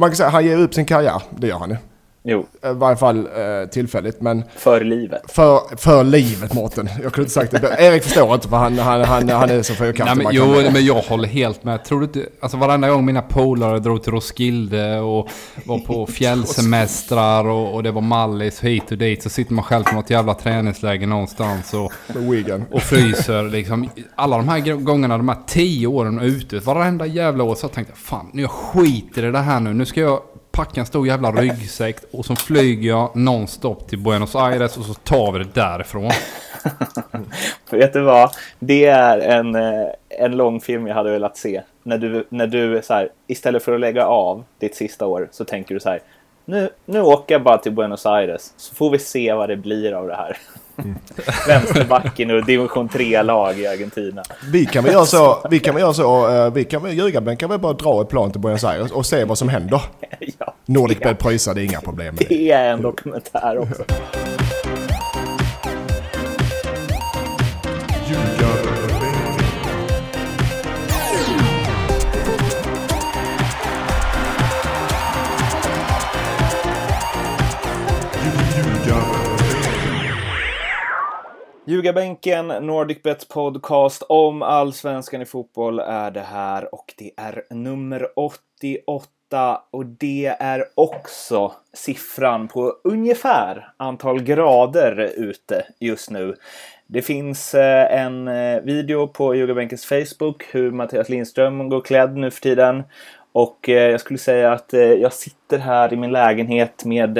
Man kan säga att han ger upp sin karriär, det gör han ju. Jo, I varje fall eh, tillfälligt, men för livet. för, för livet Mårten. Jag kunde inte sagt det. Erik förstår inte för han, han, han, han är så Nej, fyrkantig. jo, kan- men jag håller helt med. Tror du inte, alltså varenda gång mina polare drog till Roskilde och var på fjällsemestrar och, och det var Mallis hit och dit så sitter man själv på något jävla träningsläger någonstans och, och fryser liksom. Alla de här gångerna, de här tio åren ute, varenda jävla år så tänkte jag fan, nu jag skiter i det här nu. Nu ska jag packa en stor jävla ryggsäck och så flyger jag nonstop till Buenos Aires och så tar vi det därifrån. Vet du vad? Det är en, eh, en lång film jag hade velat se. När du, när du så här, istället för att lägga av ditt sista år så tänker du så här. Nu, nu åker jag bara till Buenos Aires så får vi se vad det blir av det här. Vänsterbacken och division 3-lag i Argentina. Vi kan väl göra så, vi kan väl göra så, eh, vi kan väl, Ljugarbänken kan väl bara dra ett plan till Buenos Aires och se vad som händer. Ja, Nordicbet pröjsar, det är inga problem med det. det är en dokumentär också. Ljugarbänken, Nordicbets podcast om allsvenskan i fotboll är det här och det är nummer 88 och det är också siffran på ungefär antal grader ute just nu. Det finns eh, en eh, video på Ljugarbänkens Facebook hur Mattias Lindström går klädd nu för tiden. Och eh, jag skulle säga att jag sitter här i min lägenhet med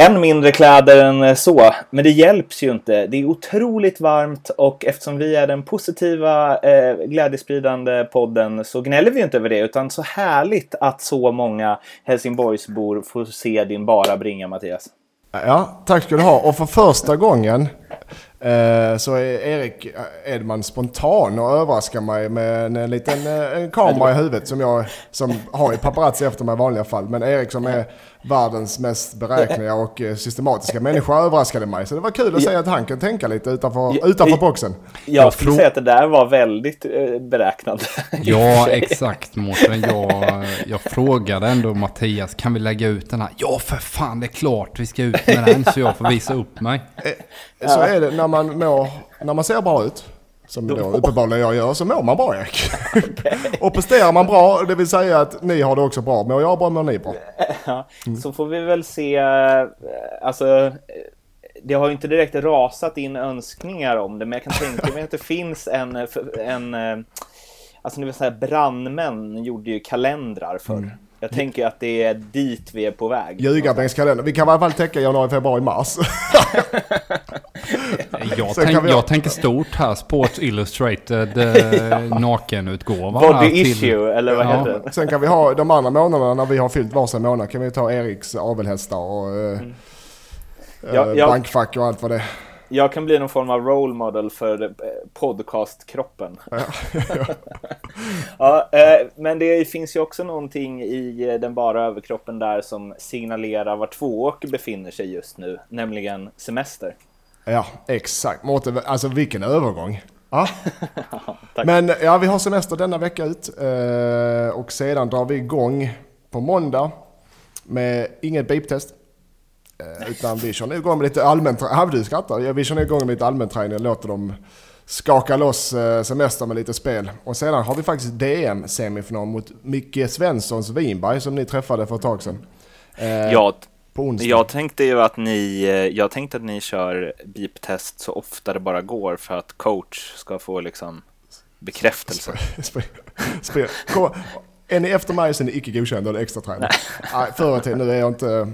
än mindre kläder än eh, så. Men det hjälps ju inte. Det är otroligt varmt och eftersom vi är den positiva eh, glädjespridande podden så gnäller vi ju inte över det utan så härligt att så många Helsingborgsbor får se din bara bringa Mattias. Ja, tack ska du ha. Och för första gången eh, så är Erik eh, Edman spontan och överraskar mig med en, en liten eh, en kamera i huvudet som jag som har i paparazzi efter mig i vanliga fall. Men Erik som är världens mest beräkneliga och eh, systematiska människa överraskade mig. Så det var kul att se att han kan tänka lite utanför, utanför ja. boxen. Jag skulle säga att det där var väldigt eh, beräknande. Ja, exakt Mårten. Jag, jag frågade ändå Mattias, kan vi lägga ut den här? Ja, för fan, det är klart vi ska ut med den så jag får visa upp mig. Så är det när man, mår, när man ser bra ut. Som då uppenbarligen jag gör, så mår man bra Erik. och presterar man bra, det vill säga att ni har det också bra. Mår jag bra, mår ni bra. Ja, Så får vi väl se, eh, alltså eh, det har ju inte direkt rasat in önskningar om det, men jag kan tänka mig att det finns en, eh, en alltså ni vill säga brandmän gjorde ju kalendrar förr. Jag tänker att det är dit vi är på väg. Ljugarbänks kalender. Vi kan i alla fall täcka januari, februari, mars. Jag, tänk, vi- jag tänker stort här, Sports Illustrated eh, nakenutgåva. här Body till- issue, eller vad Ja. heter det? Sen kan vi ha de andra månaderna när vi har fyllt varsin månad kan vi ta Eriks avelhästar och eh, Ja, eh, ja. bankfack och allt vad det är. Jag kan bli någon form av role model för eh, podcastkroppen. ja, eh, men det finns ju också någonting i eh, den bara överkroppen där som signalerar var Tvååker befinner sig just nu, nämligen semester. Ja, exakt. Mårten, alltså vilken övergång. Ja. Men ja, vi har semester denna vecka ut och sedan drar vi igång på måndag med inget beep-test. Eh, utan vi kör nu igång med lite allmän Ja, du skrattar. Ja, vi kör nu igång med lite allmän träning och låter dem skaka loss eh, semester med lite spel. Och sedan har vi faktiskt DM-semifinal mot Micke Svenssons Vinberg som ni träffade för ett tag sedan. Eh, Jag, onsdag. jag tänkte ju att ni, jag tänkte att ni kör beep-test så ofta det bara går för att coach ska få liksom bekräftelse. Spel- spel- Kom, är ni efter mig så är ni icke godkända eller extra tränade. Nej, förr i tiden, nu är jag inte...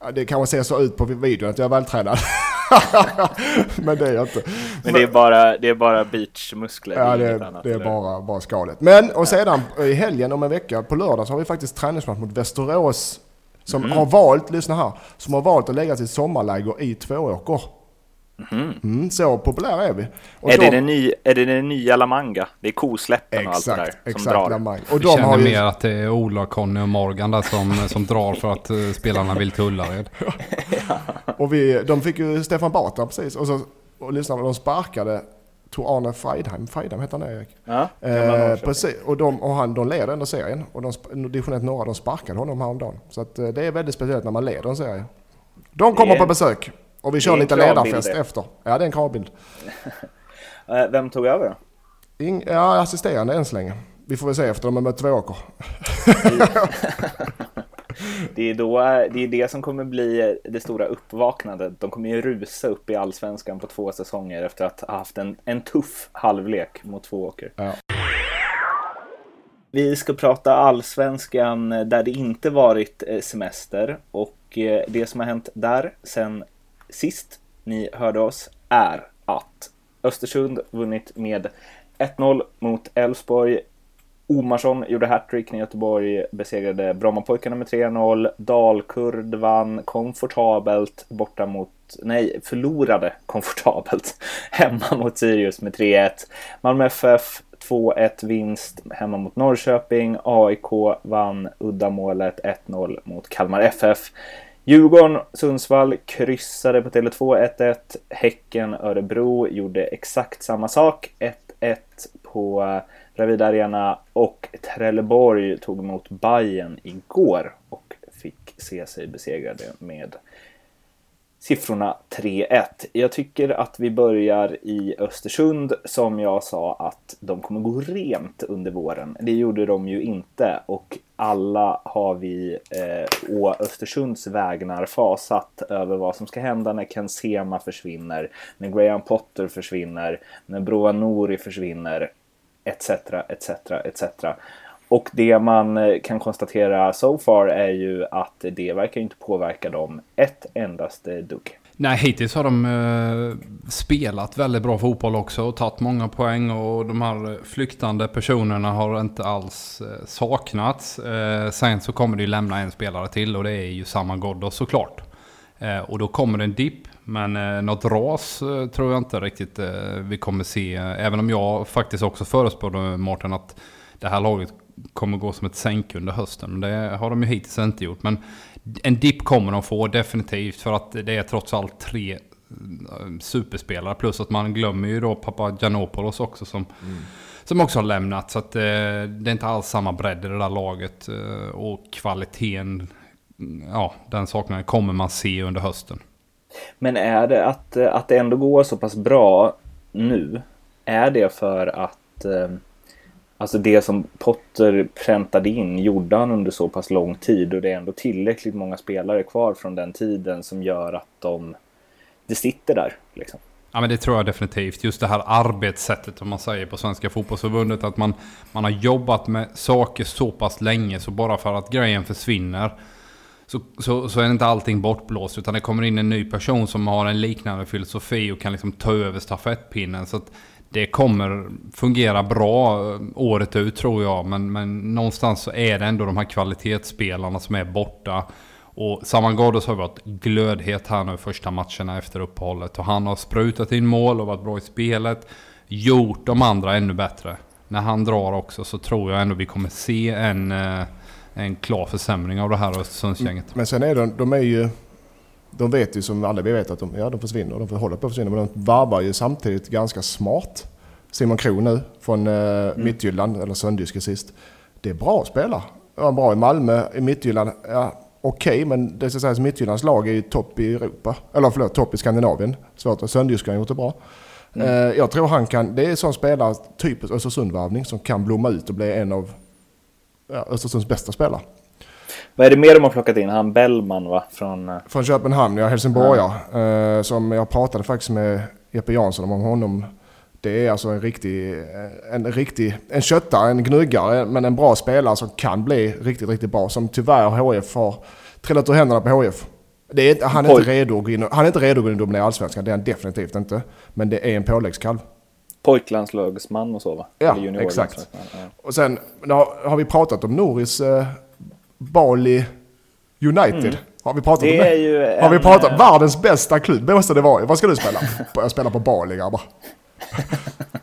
ja, Det kanske ser så ut på videon att jag är vältränad. Men det är jag inte. Men det är bara, det är bara beachmuskler. Ja, det, är- annat, det är bara, bara skalet. Men och sedan i helgen om en vecka, på lördag, så har vi faktiskt träningsmatch mot Västerås. Som Mm. har valt, lyssna här, som har valt att lägga sitt sommarläger i Tvååker. Mm, så populära är vi. Och Är, det de- den ny, är det den nya La Manga? Det är kosläppen och allt det där Exakt, som exakt. drar. Lamang. Och Vi de har känner ju... mer att det är Ola, Conny och Morgan där som, som drar för att eh, spelarna vill till Ullared. Och vi, de fick ju Stefan Batra precis. Och, så, och lyssna, de sparkade Tor Arne Freidheim, Freidheim heter han det Erik? Ja, Eh, precis, och, de, och han, de leder ändå serien. Och de, division 1 norra, de sparkade honom häromdagen. Så att, eh, det är väldigt speciellt när man leder en serie. De kommer är- på besök. Och vi kör lite ledarfest det. efter. Ja, det är en kravbild. Eh, Vem tog över? Ing, ja, assisterande än så länge. Vi får väl se efter de har mött Tvååker. Det är, då, det är det som kommer bli det stora uppvaknandet. De kommer ju rusa upp i allsvenskan på två säsonger efter att ha haft en, en tuff halvlek mot Tvååker. Ja. Vi ska prata allsvenskan där det inte varit eh, semester och eh, det som har hänt där sen sist ni hörde oss är att Östersund vunnit med 1-0 mot Elfsborg. Omarsson gjorde hattrick när Göteborg besegrade Brommapojkarna med 3-0. Dalkurd vann komfortabelt borta mot, nej, förlorade komfortabelt hemma mot Sirius med 3-1. Malmö FF 2-1 vinst hemma mot Norrköping. AIK vann uddamålet 1-0 mot Kalmar FF. Djurgården, Sundsvall kryssade på Tele2 1-1. Häcken, Örebro gjorde exakt samma sak. 1-1 på eh, Bravida Arena och Trelleborg tog emot Bayern igår och fick se sig besegrade med siffrorna 3-1. Jag tycker att vi börjar i Östersund som jag sa att de kommer gå rent under våren. Det gjorde de ju inte och alla har vi eh, å Östersunds vägnar fasat över vad som ska hända när Ken Sema försvinner, när Graham Potter försvinner, när Broa Nori försvinner, etc, etc, etc. Och det man eh, kan konstatera so far är ju att det verkar inte påverka dem ett endaste dugg. Nej, hittills har de eh, spelat väldigt bra fotboll också och tagit många poäng och de här flyktande personerna har inte alls eh, saknats. Eh, sen så kommer det ju lämna en spelare till och det är ju samma Ghoddos såklart. Eh, och då kommer det en dipp, men eh, något ras eh, tror jag inte riktigt eh, vi kommer se. Även om jag faktiskt också förespådde Mårten att det här laget kommer gå som ett sänk under hösten. Det har de ju hittills inte gjort. Men en dipp kommer de få definitivt för att det är trots allt tre eh, superspelare. Plus att man glömmer ju då pappa Giannopoulos också som, som också har lämnat. Så att eh, det är inte alls samma bredd i det där laget. Eh, och kvaliteten, mm, ja den saknaden kommer man se under hösten. Men är det att, eh, att det ändå går så pass bra nu? Är det för att eh, alltså det som Potter präntade in gjorde han under så pass lång tid och det är ändå tillräckligt många spelare kvar från den tiden som gör att de det sitter där liksom. Ja men det tror jag definitivt. Just det här arbetssättet om man säger på Svenska Fotbollförbundet. Att man, man har jobbat med saker så pass länge så bara för att grejen försvinner så, så, så är inte allting bortblåst. Utan det kommer in en ny person som har en liknande filosofi och kan liksom ta över stafettpinnen. Så att det kommer fungera bra eh, året ut tror jag. Men, men någonstans så är det ändå de här kvalitetsspelarna som är borta. Och Saman Ghoddos har varit glödhet här nu första matcherna efter uppehållet. Och han har sprutat in mål och varit bra i spelet. Gjort de andra ännu bättre. När han drar också så tror jag ändå vi kommer se en, eh, en klar försämring av det här Östersundsgänget. Men sen är de, de är ju... De vet ju som alla vi vet att de, ja, de försvinner. De håller på att försvinna. Men de varvar ju samtidigt ganska smart. Simon Kron nu från eh, Midtjylland, eller Söndyske sist. Det är bra att spela. Han var bra i Malmö, i Midtjylland. Ja, Okej, men det ska sägas Midtjyllands lag är ju topp i Europa. Eller förlåt, topp i Skandinavien. Svårt. Söndyske har gjort det bra. Eh, jag tror han kan, det är en sån spelare, typisk Östersundvarvning, som kan blomma ut och bli en av ja, Östersunds bästa spelare. Vad är det mer de har plockat in? Han Bellman va? Från... eh, Från Köpenhamn, ja, Helsingborgare. Eh, som jag pratade faktiskt med Jeppe Jansson om honom. Det är alltså en riktig, en riktig, en köttare, en gnuggare, men en bra spelare som kan bli riktigt, riktigt bra. Som tyvärr HF har trillat ur händerna på HF. Det är, han, är inte redo att in, han är inte redo att gå in och dominera allsvenskan, det är han definitivt inte. Men det är en påläggskalv. pojklandslagsman och så va? Ja, exakt. Ja. Och sen har vi pratat om Norris eh, Bali United. Har vi pratat om Mm. Det det? är ju Har vi pratat eh, världens bästa klubb? Måste det vara. Vad ska du spela? Jag spelar på Bali grabbar.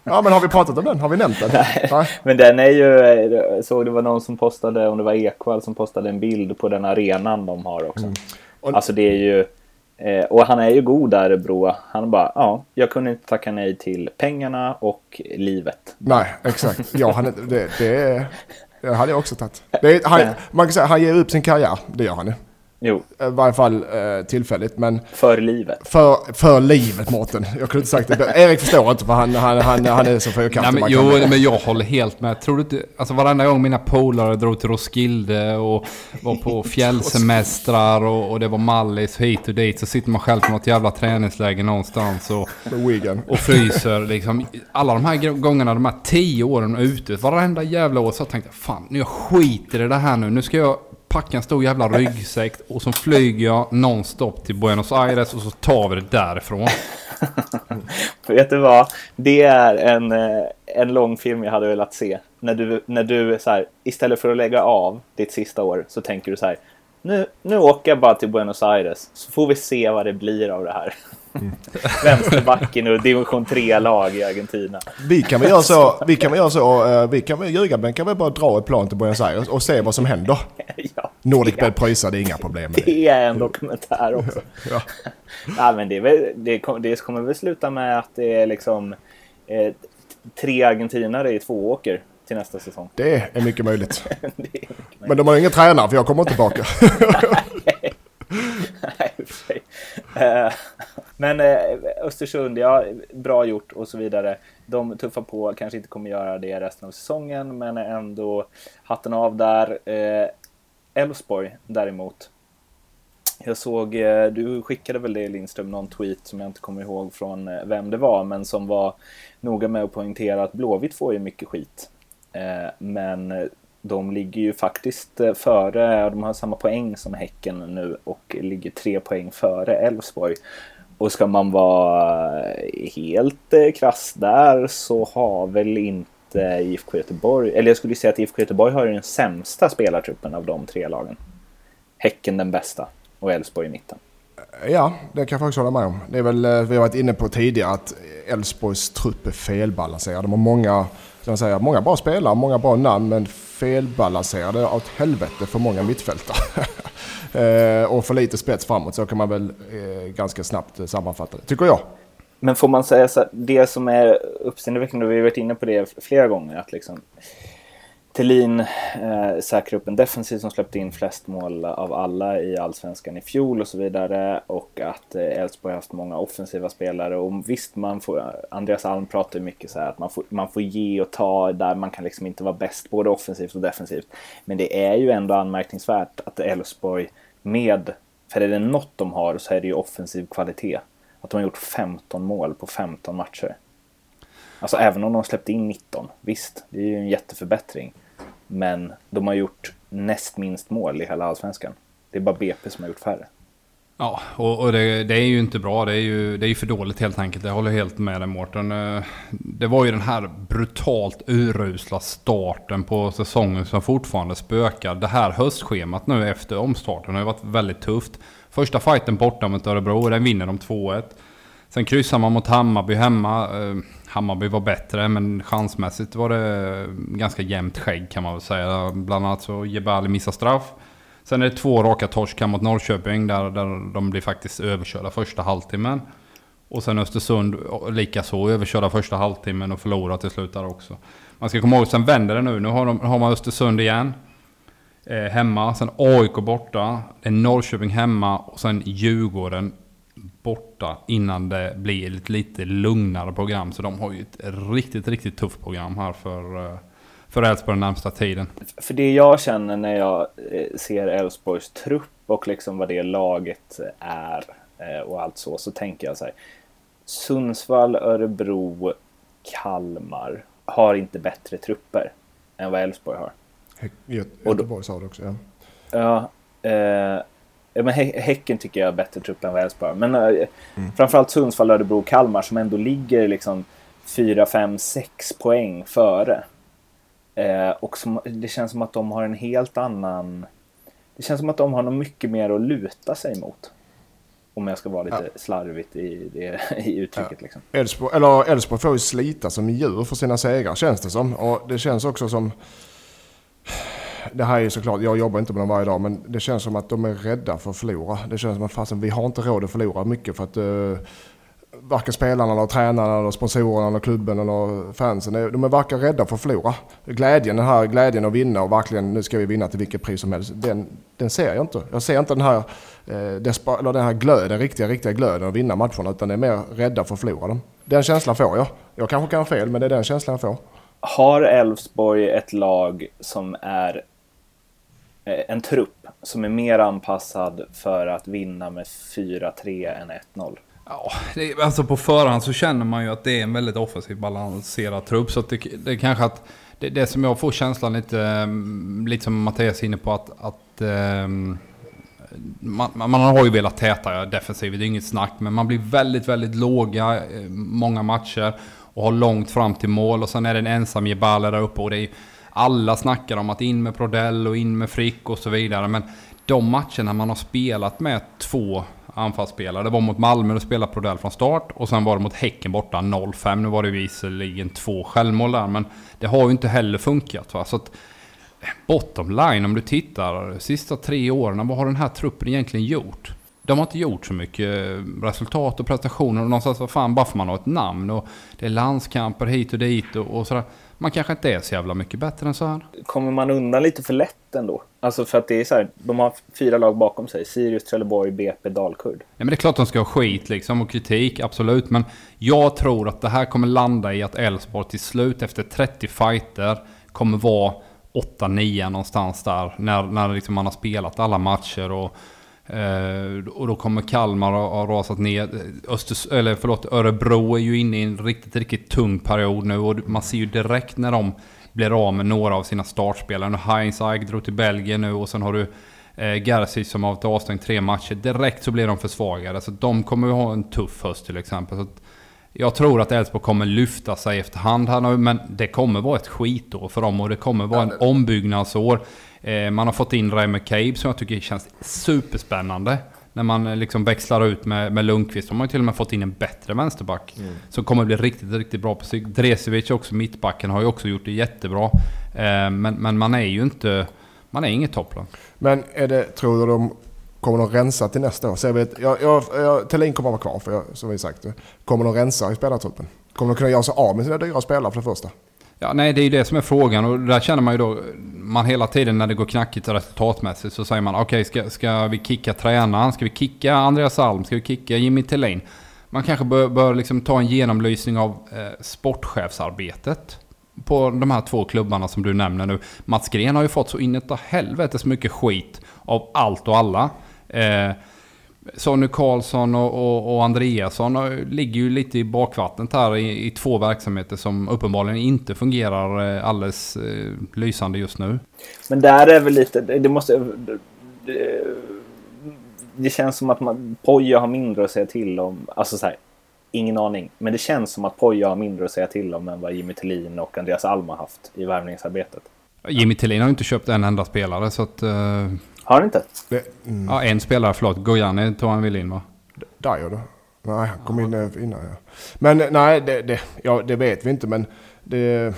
Ja men har vi pratat om den? Har vi nämnt den? Nej. Men den är ju, jag såg det var någon som postade, om det var Ekwall som postade en bild på den arenan de har också. Mm. Och- Alltså det är ju Eh, och han är ju god där Örebro. Han bara, ja, jag kunde inte tacka nej till pengarna och livet. Nej, exakt. Ja, han, det, det, det hade jag också tagit. Det, han, man kan säga han ger upp sin karriär, det gör han ju. Jo. I varje fall eh, tillfälligt. Men för livet. För, för livet Mårten. Jag kunde inte sagt det. Erik förstår inte för han, han, han, han är så fyrkantig. men, Jo, men jag håller helt med. Tror du inte, alltså varenda gång mina polare drog till Roskilde och var på fjällsemestrar och, och det var Mallis hit och dit så sitter man själv på något jävla träningsläger någonstans och, och fryser liksom. Alla de här gångerna, de här tio åren ute, varenda jävla år så jag tänkte jag fan, nu jag skiter i det här nu. Nu ska jag packa en stor jävla ryggsäck och så flyger jag nonstop till Buenos Aires och så tar vi det därifrån. Vet du vad? Det är en, eh, en lång film jag hade velat se. När du, när du så här, istället för att lägga av ditt sista år så tänker du så här. Nu, nu åker jag bara till Buenos Aires så får vi se vad det blir av det här. Mm. Vänsterbacken och division 3-lag i Argentina. Vi kan väl göra så, vi kan väl göra så, uh, vi kan väl, Ljugarbänken kan väl bara dra ett plan till Buenos Aires och se vad som händer. ja, Nordic Bed pröjsar, det är inga problem med det. Det är en dokumentär också. ja. ja, men det, väl, det, det, kommer väl sluta med att det är liksom eh, tre argentinare i två åker till nästa säsong. Det är mycket möjligt. är mycket möjligt. Men de har ingen tränare för jag kommer inte tillbaka. Nej, eh, men eh, Östersund, ja, bra gjort och så vidare. De tuffar på, kanske inte kommer göra det resten av säsongen, men ändå hatten av där. Eh, Elfsborg däremot. Jag såg, du skickade väl det Lindström, någon tweet som jag inte kommer ihåg från vem det var, men som var noga med att poängtera att Blåvitt får ju mycket skit. Men de ligger ju faktiskt eh, före, de har samma poäng som Häcken nu och ligger tre poäng före Elfsborg. Och ska man vara eh, helt eh, krass där så har väl inte IFK Göteborg, eller jag skulle säga att IFK Göteborg har den sämsta spelartruppen av de tre lagen. Häcken den bästa och Elfsborg i mitten. Ja, det kan jag faktiskt hålla med om. Det är väl, vi har varit inne på tidigare att Elfsborgs trupp är felbalanserad. De har många, man säga, många bra spelare, många bra namn, men felbalanserade åt helvete för många mittfältare. Eh, och för lite spets framåt. Så kan man väl eh, ganska snabbt sammanfatta det, tycker jag. Men får man säga så att det som är uppseendeväckande, och vi har varit inne på det flera gånger, att liksom Thelin eh, säkrar upp en defensiv som släppte in flest mål av alla i allsvenskan i fjol och så vidare. Och att eh, Elfsborg eh, har haft många offensiva spelare. Och visst, man får, Andreas Alm pratar ju mycket så här att man får, man får ge och ta där man kan liksom inte vara bäst både offensivt och defensivt. Men det är ju ändå anmärkningsvärt att Elfsborg med, för är det något de har så är det ju offensiv kvalitet. Att de har gjort 15 mål på 15 matcher. Alltså även om de släppte in 19, visst, det är ju en jätteförbättring. Men de har gjort näst minst mål i hela allsvenskan. Det är bara BP som har gjort färre. Ja, och, och det, det, är ju inte bra. Det är ju det är för dåligt helt enkelt. Jag håller helt med dig Mårten. Eh, det var ju den här brutalt urusla starten på säsongen som fortfarande spökar. Det här höstschemat nu efter omstarten har ju varit väldigt tufft. Första fighten borta mot Örebro, den vinner de 2-1. Sen kryssar man mot Hammarby hemma. Eh, Hammarby var bättre, men chansmässigt var det ganska jämnt skägg kan man väl säga. Bland annat så Jebali missar straff. Sen är det två raka torsk mot Norrköping där, där de blir faktiskt överkörda första halvtimmen. Och sen Östersund likaså överkörda första halvtimmen och förlorar till slut där också. Man ska komma ihåg, sen vänder det nu. Nu har, de, har man Östersund igen. Eh, hemma, sen AIK borta. Det är Norrköping hemma och sen Djurgården borta innan det blir ett lite lugnare program. Så de har ju ett riktigt, riktigt tufft program här för eh, för Elfsborg den närmsta tiden. För det jag känner när jag eh, ser Elfsborgs trupp och liksom vad det laget är eh, och allt så, så tänker jag så här. Sundsvall, Örebro, Kalmar har inte bättre trupper än vad Elfsborg har. Göteborg sa det också, ja. Ja, eh, men Häcken tycker jag har bättre trupp än Elfsborg. Men eh, mm. framförallt Sundsvall, Örebro och Kalmar som ändå ligger liksom 4, 5, 6 poäng före. Eh, och som, det känns som att de har en helt annan... Det känns som att de har något mycket mer att luta sig mot. Om jag ska vara lite ja. slarvigt i, det, i uttrycket. Ja. Liksom. Elfsborg, eller Elfsborg får ju slita som djur för sina segrar känns det som. Och det känns också som det här är ju såklart, jag jobbar inte med dem varje dag, men det känns som att de är rädda för att förlora. Det känns som att fasen, vi har inte råd att förlora mycket för att uh, varken spelarna, eller tränarna, eller sponsorerna, eller klubben eller fansen, de är varken rädda för att förlora. Glädjen, den här glädjen att vinna och verkligen nu ska vi vinna till vilket pris som helst, den, den ser jag inte. Jag ser inte den här, eh, eller den här glöden, riktiga, riktiga glöden att vinna matcherna, utan det är mer rädda för att förlora dem. Den känslan får jag. Jag kanske kan ha fel, men det är den känslan jag får. Har Elfsborg ett lag som är Eh, en trupp som är mer anpassad för att vinna med 4-3 än 1-0? Ja, det, alltså på förhand så känner man ju att det är en väldigt offensivt balanserad trupp. Så det, det är kanske att det, det som jag får känslan lite, mm, lite som Mattias är inne på att, att um, man, man, har ju velat täta defensivt, det är inget snack. Men man blir väldigt, väldigt låga eh, många matcher och har långt fram till mål. Och sen är det en ensam Jebale där uppe och det är alla snackar om att in med Prodell och in med Frick och så vidare. Men de matcherna man har spelat med två anfallsspelare. Det var mot Malmö, då spelade Prodell från start. Och sen var det mot Häcken borta 0-5. Nu var det visserligen två självmål där, men det har ju inte heller funkat. Va? Så att, bottom line, om du tittar de sista tre åren, vad har den här truppen egentligen gjort? De har inte gjort så mycket resultat och prestationer. Och någonstans, vad fan, bara för man har ett namn. Och det är landskamper hit och dit och, och sådär man kanske inte är så jävla mycket bättre än så här. Kommer man undan lite för lätt ändå? Alltså för att det är så här, de har fyra lag bakom sig. Sirius, Trelleborg, BP, Dalkurd. Ja, men det är klart de ska ha skit liksom och kritik, absolut. Men jag tror att det här kommer landa i att Elfsborg till slut efter 30 fighter kommer vara 8-9 någonstans där. När, när liksom man har spelat alla matcher och och då kommer Kalmar ha rasat ner. Östers, eller förlåt, Örebro är ju inne i en riktigt, riktigt tung period nu. Och man ser ju direkt när de blir av med några av sina startspelare. Heinz Eig drog till Belgien nu och sen har du eh, Garcis som har varit avstängd tre matcher. Direkt så blir de försvagade. Så de kommer ju ha en tuff höst till exempel. Så jag tror att Elfsborg kommer lyfta sig efterhand här nu, men det kommer vara ett skitår för dem och det kommer vara en ombyggnadsår. Eh, man har fått in Ray McCabe som jag tycker känns superspännande. När man eh, liksom växlar ut med, med Lundqvist. De har ju till och med fått in en bättre vänsterback. Mm. Som kommer bli riktigt, riktigt bra på sig. Dresevic också, mittbacken, har ju också gjort det jättebra. Eh, men, men man är ju inte... Man är inget topplag. Men är det, tror du de kommer de rensa till nästa år? Så jag vet, jag, jag, jag, Thelin kommer vara kvar, för jag, som vi sagt. Kommer de rensa i spelartruppen? Kommer de kunna göra sig av med sina dyra spelare för det första? Ja, nej, det är ju det som är frågan och där känner man ju då, man hela tiden när det går knackigt resultatmässigt så säger man okej, okay, ska, ska vi kicka tränaren? Ska vi kicka Andreas Alm? Ska vi kicka Jimmy Tillin? Man kanske bör, bör liksom ta en genomlysning av eh, sportchefsarbetet på de här två klubbarna som du nämner nu. Mats Gren har ju fått så inåt helvete så mycket skit av allt och alla. Eh, Sonny Karlsson och, och, och, Andreasson ligger ju lite i bakvattnet här i, i, två verksamheter som uppenbarligen inte fungerar eh, alldeles eh, lysande just nu. Men där är väl lite, det måste... Det, det känns som att man, Poja har mindre att säga till om. Alltså så här, ingen aning. Men det känns som att Poja har mindre att säga till om än vad Jimmy Tillin och Andreas Alm har haft i värvningsarbetet. Jimmy Tillin har ju inte köpt en enda spelare så att... Uh... Har han inte? Det, mm. Ja, en spelare, förlåt. Gojani tog han väl in va? Dajo då? Nej, han kom in eh, innan ja. Men eh, nej, det, det, ja, det vet vi inte men det...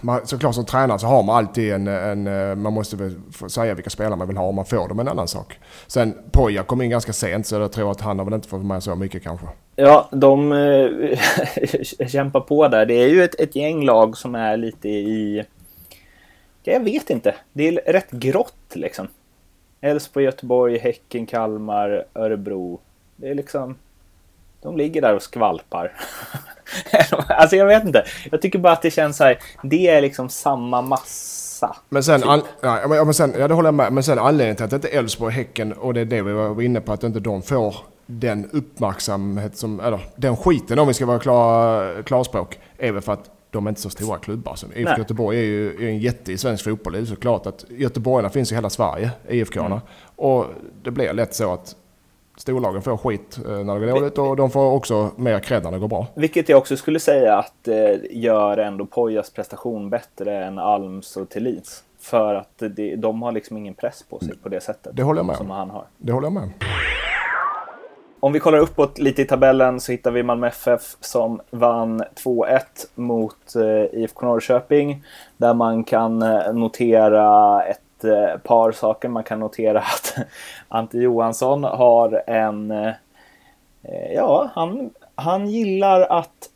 Man, såklart som tränare så har man alltid en, en eh, man måste väl säga vilka spelare man vill ha om man får dem, en annan sak. Sen Poja kom in ganska sent så jag tror att han har väl inte fått med så mycket kanske. Ja, de kämpar på där. Det är ju ett, ett gäng lag som är lite i jag vet inte. Det är rätt grått liksom. Elfsborg, Göteborg, Häcken, Kalmar, Örebro. Det är liksom... De ligger där och skvalpar. alltså jag vet inte. Jag tycker bara att det känns så här. Det är liksom samma massa. Men sen, typ. an, ja, men sen, ja det håller jag med. Men sen anledningen till att inte Elfsborg, Häcken och det är det vi var inne på att inte de får den uppmärksamhet som, eller den skiten om vi ska vara klar, klarspråk, är väl för att de är inte så stora klubbar. Så IFK Göteborg är ju är en jätte i svensk fotboll. Det är såklart att Göteborgarna finns i hela Sverige, IFK-arna. Mm. Och det blir lätt så att storlagen får skit eh, när det går dåligt och de får också mer cred när det går bra. Vilket jag också skulle säga att eh, gör ändå Pojas prestation bättre än Alms och Thelins. För att det, de har liksom ingen press på sig på det sättet. Det håller jag med Som han har. Det håller jag med om vi kollar uppåt lite i tabellen så hittar vi Malmö FF som vann 2-1 mot eh, IFK Norrköping. Där man kan eh, notera ett eh, par saker. Man kan notera att Ante Johansson har en... Ja, han, han gillar att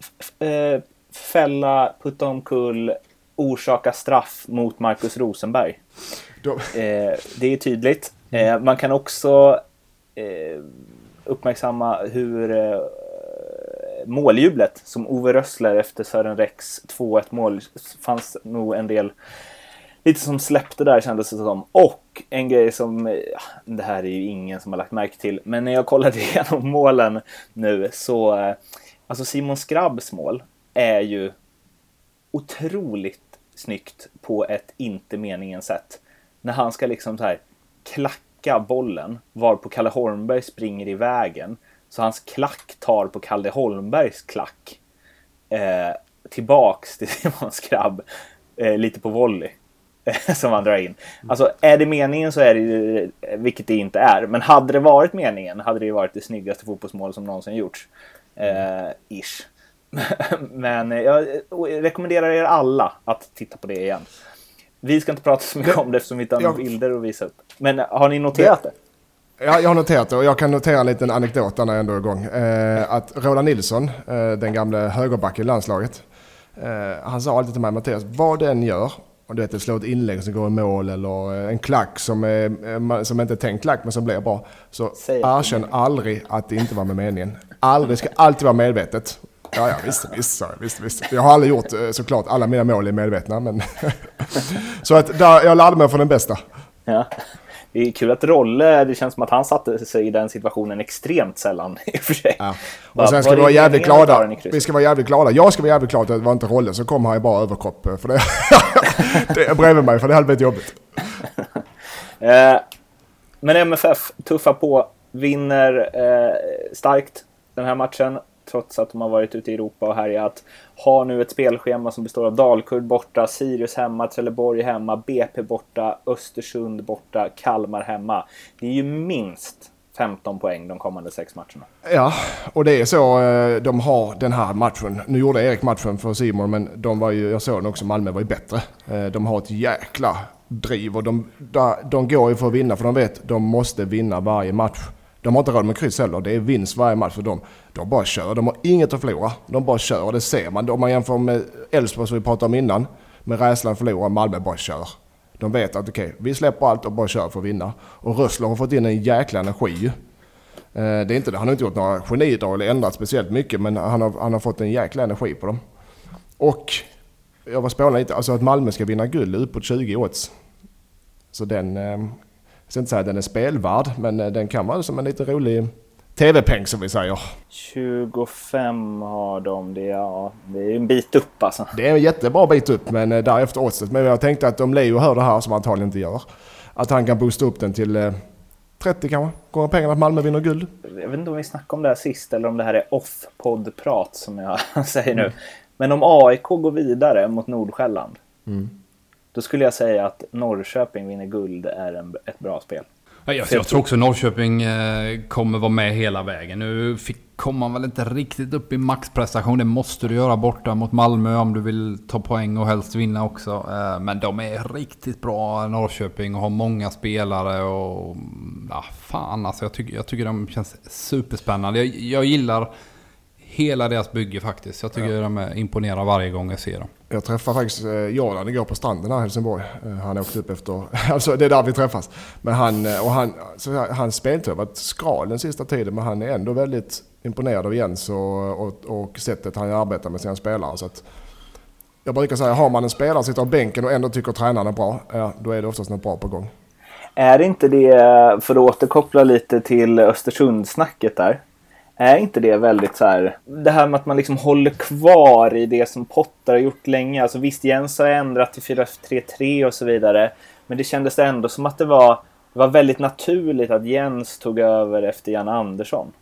fälla, putta omkull, orsaka straff mot Markus Rosenberg. Då, Eh, det är tydligt. Eh, man kan också uppmärksamma hur eh, måljublet som Ove Rössler efter Sören Rex 2-1 mål fanns nog en del lite som släppte där kändes det som. Och en grej som, ja, det här är ju ingen som har lagt märke till, men när jag kollade igenom målen nu så, eh, alltså Simon Skrabbs mål är ju otroligt snyggt på ett inte meningen sätt. När han ska liksom så här klacka bollen varpå Kalle Holmberg springer i vägen. Så hans klack tar på Kalle Holmbergs klack. Eh, tillbaks till Simon Skrabb. Eh, lite på volley. eh, som han drar in. Alltså är det meningen så är det ju, eh, vilket det inte är. Men hade det varit meningen hade det ju varit det snyggaste fotbollsmål som någonsin gjorts. Eh, ish. Men eh, jag rekommenderar er alla att titta på det igen. Vi ska inte prata så mycket om det eftersom vi inte har några bilder att visa upp. Men har ni noterat det? Ja, jag har noterat det och jag kan notera en liten anekdot när jag ändå är igång. Eh, att Roland Nilsson, eh, den gamla högerbacken i landslaget, eh, han sa alltid till mig, Mattias, vad den gör, om du vet, slå ett inlägg som går i mål eller eh, en klack som, är, eh, som inte är tänkt klack men som blir bra, så det erkänn aldrig att det inte var med meningen. Aldrig, ska alltid vara medvetet. Ja, ja, visst, visst, jag, visst, visst. Jag har aldrig gjort eh, såklart, alla mina mål är medvetna, men... så att där, jag lärde mig från den bästa. Ja. Det är kul att Rolle, det känns som att han satte sig i den situationen extremt sällan i och för sig. Ja. Och sen ska vi vara jävligt glada. Vi ska vara jävligt glada. Jag ska vara jävligt glad att det var inte Rolle som kom här i bara överkropp. För det, det är bredvid mig, för det hade blivit jobbigt. Eh, men MFF tuffar på, vinner eh, starkt den här matchen. Trots att de har varit ute i Europa och härjat. Har nu ett spelschema som består av Dalkurd borta, Sirius hemma, Trelleborg hemma, BP borta, Östersund borta, Kalmar hemma. Det är ju minst 15 poäng de kommande sex matcherna. Ja, och det är så eh, de har den här matchen. Nu gjorde Erik matchen för Simon, men de var ju, jag såg den också, Malmö var ju bättre. Eh, de har ett jäkla driv och de, de går ju för att vinna, för de vet de måste vinna varje match. De har inte råd med kryss heller, det är vinst varje match för dem. De bara kör, de har inget att förlora. De bara kör det ser man. Om man jämför med Elfsborg som vi pratade om innan, med rädslan att förlora, Malmö bara kör. De vet att okej, vi släpper allt och bara kör för att vinna. Och Rössler har fått in en jäkla energi ju. Det är inte, han har inte gjort några genidrag eller ändrat speciellt mycket men han har, han har fått en jäkla energi på dem. Och jag var spånad lite, alltså att Malmö ska vinna guld är uppåt 20 odds. Så den, ehm, jag ska inte säga att den är spelvärd men eh, den kan vara som en lite rolig TV-peng som vi säger. 25 har de, det, ja, det är en bit upp alltså. Det är en jättebra bit upp men eh, därefter oddset. Men jag tänkte att om Leo hör det här som han antagligen inte gör. Att han kan boosta upp den till eh, 30 kanske. Gånger pengarna att Malmö vinner guld. Jag vet inte om vi snackade om det här sist eller om det här är off-podd-prat som jag säger nu. Men om AIK går vidare mot Nordsjälland. Då skulle jag säga att Norrköping vinner guld är en, ett bra spel. Ja, Jag, jag tror också Norrköping eh, kommer vara med hela vägen. Nu fick, kom man väl inte riktigt upp i maxprestation. Det måste du göra borta mot Malmö om du vill ta poäng och helst vinna också. Eh, men de är riktigt bra Norrköping och har många spelare och... Ja, fan alltså. Jag tycker, jag tycker de känns superspännande. Jag, jag gillar hela deras bygge faktiskt. Jag tycker de är imponerar varje gång jag ser dem. Jag träffade faktiskt eh, Jordan igår på stranden här i Helsingborg. Eh, han åkte upp efter, alltså det är där vi träffas. Men han, eh, och han, så hans speltid har varit skral den sista tiden men han är ändå väldigt imponerad av Jens och, och, och sättet han arbetar med sina spelare. Så att, jag brukar säga, har man en spelare som sitter på bänken och ändå tycker tränaren är bra, ja, då är det oftast något bra på gång. Är inte det, för att återkoppla lite till Östersundssnacket där. Är inte det väldigt så här, det här med att man liksom håller kvar i det som Potter har gjort länge. Alltså visst, Jens har ändrat till 4-3-3 och så vidare. Men det kändes ändå som att det var, det var väldigt naturligt att Jens tog över efter Jan Andersson.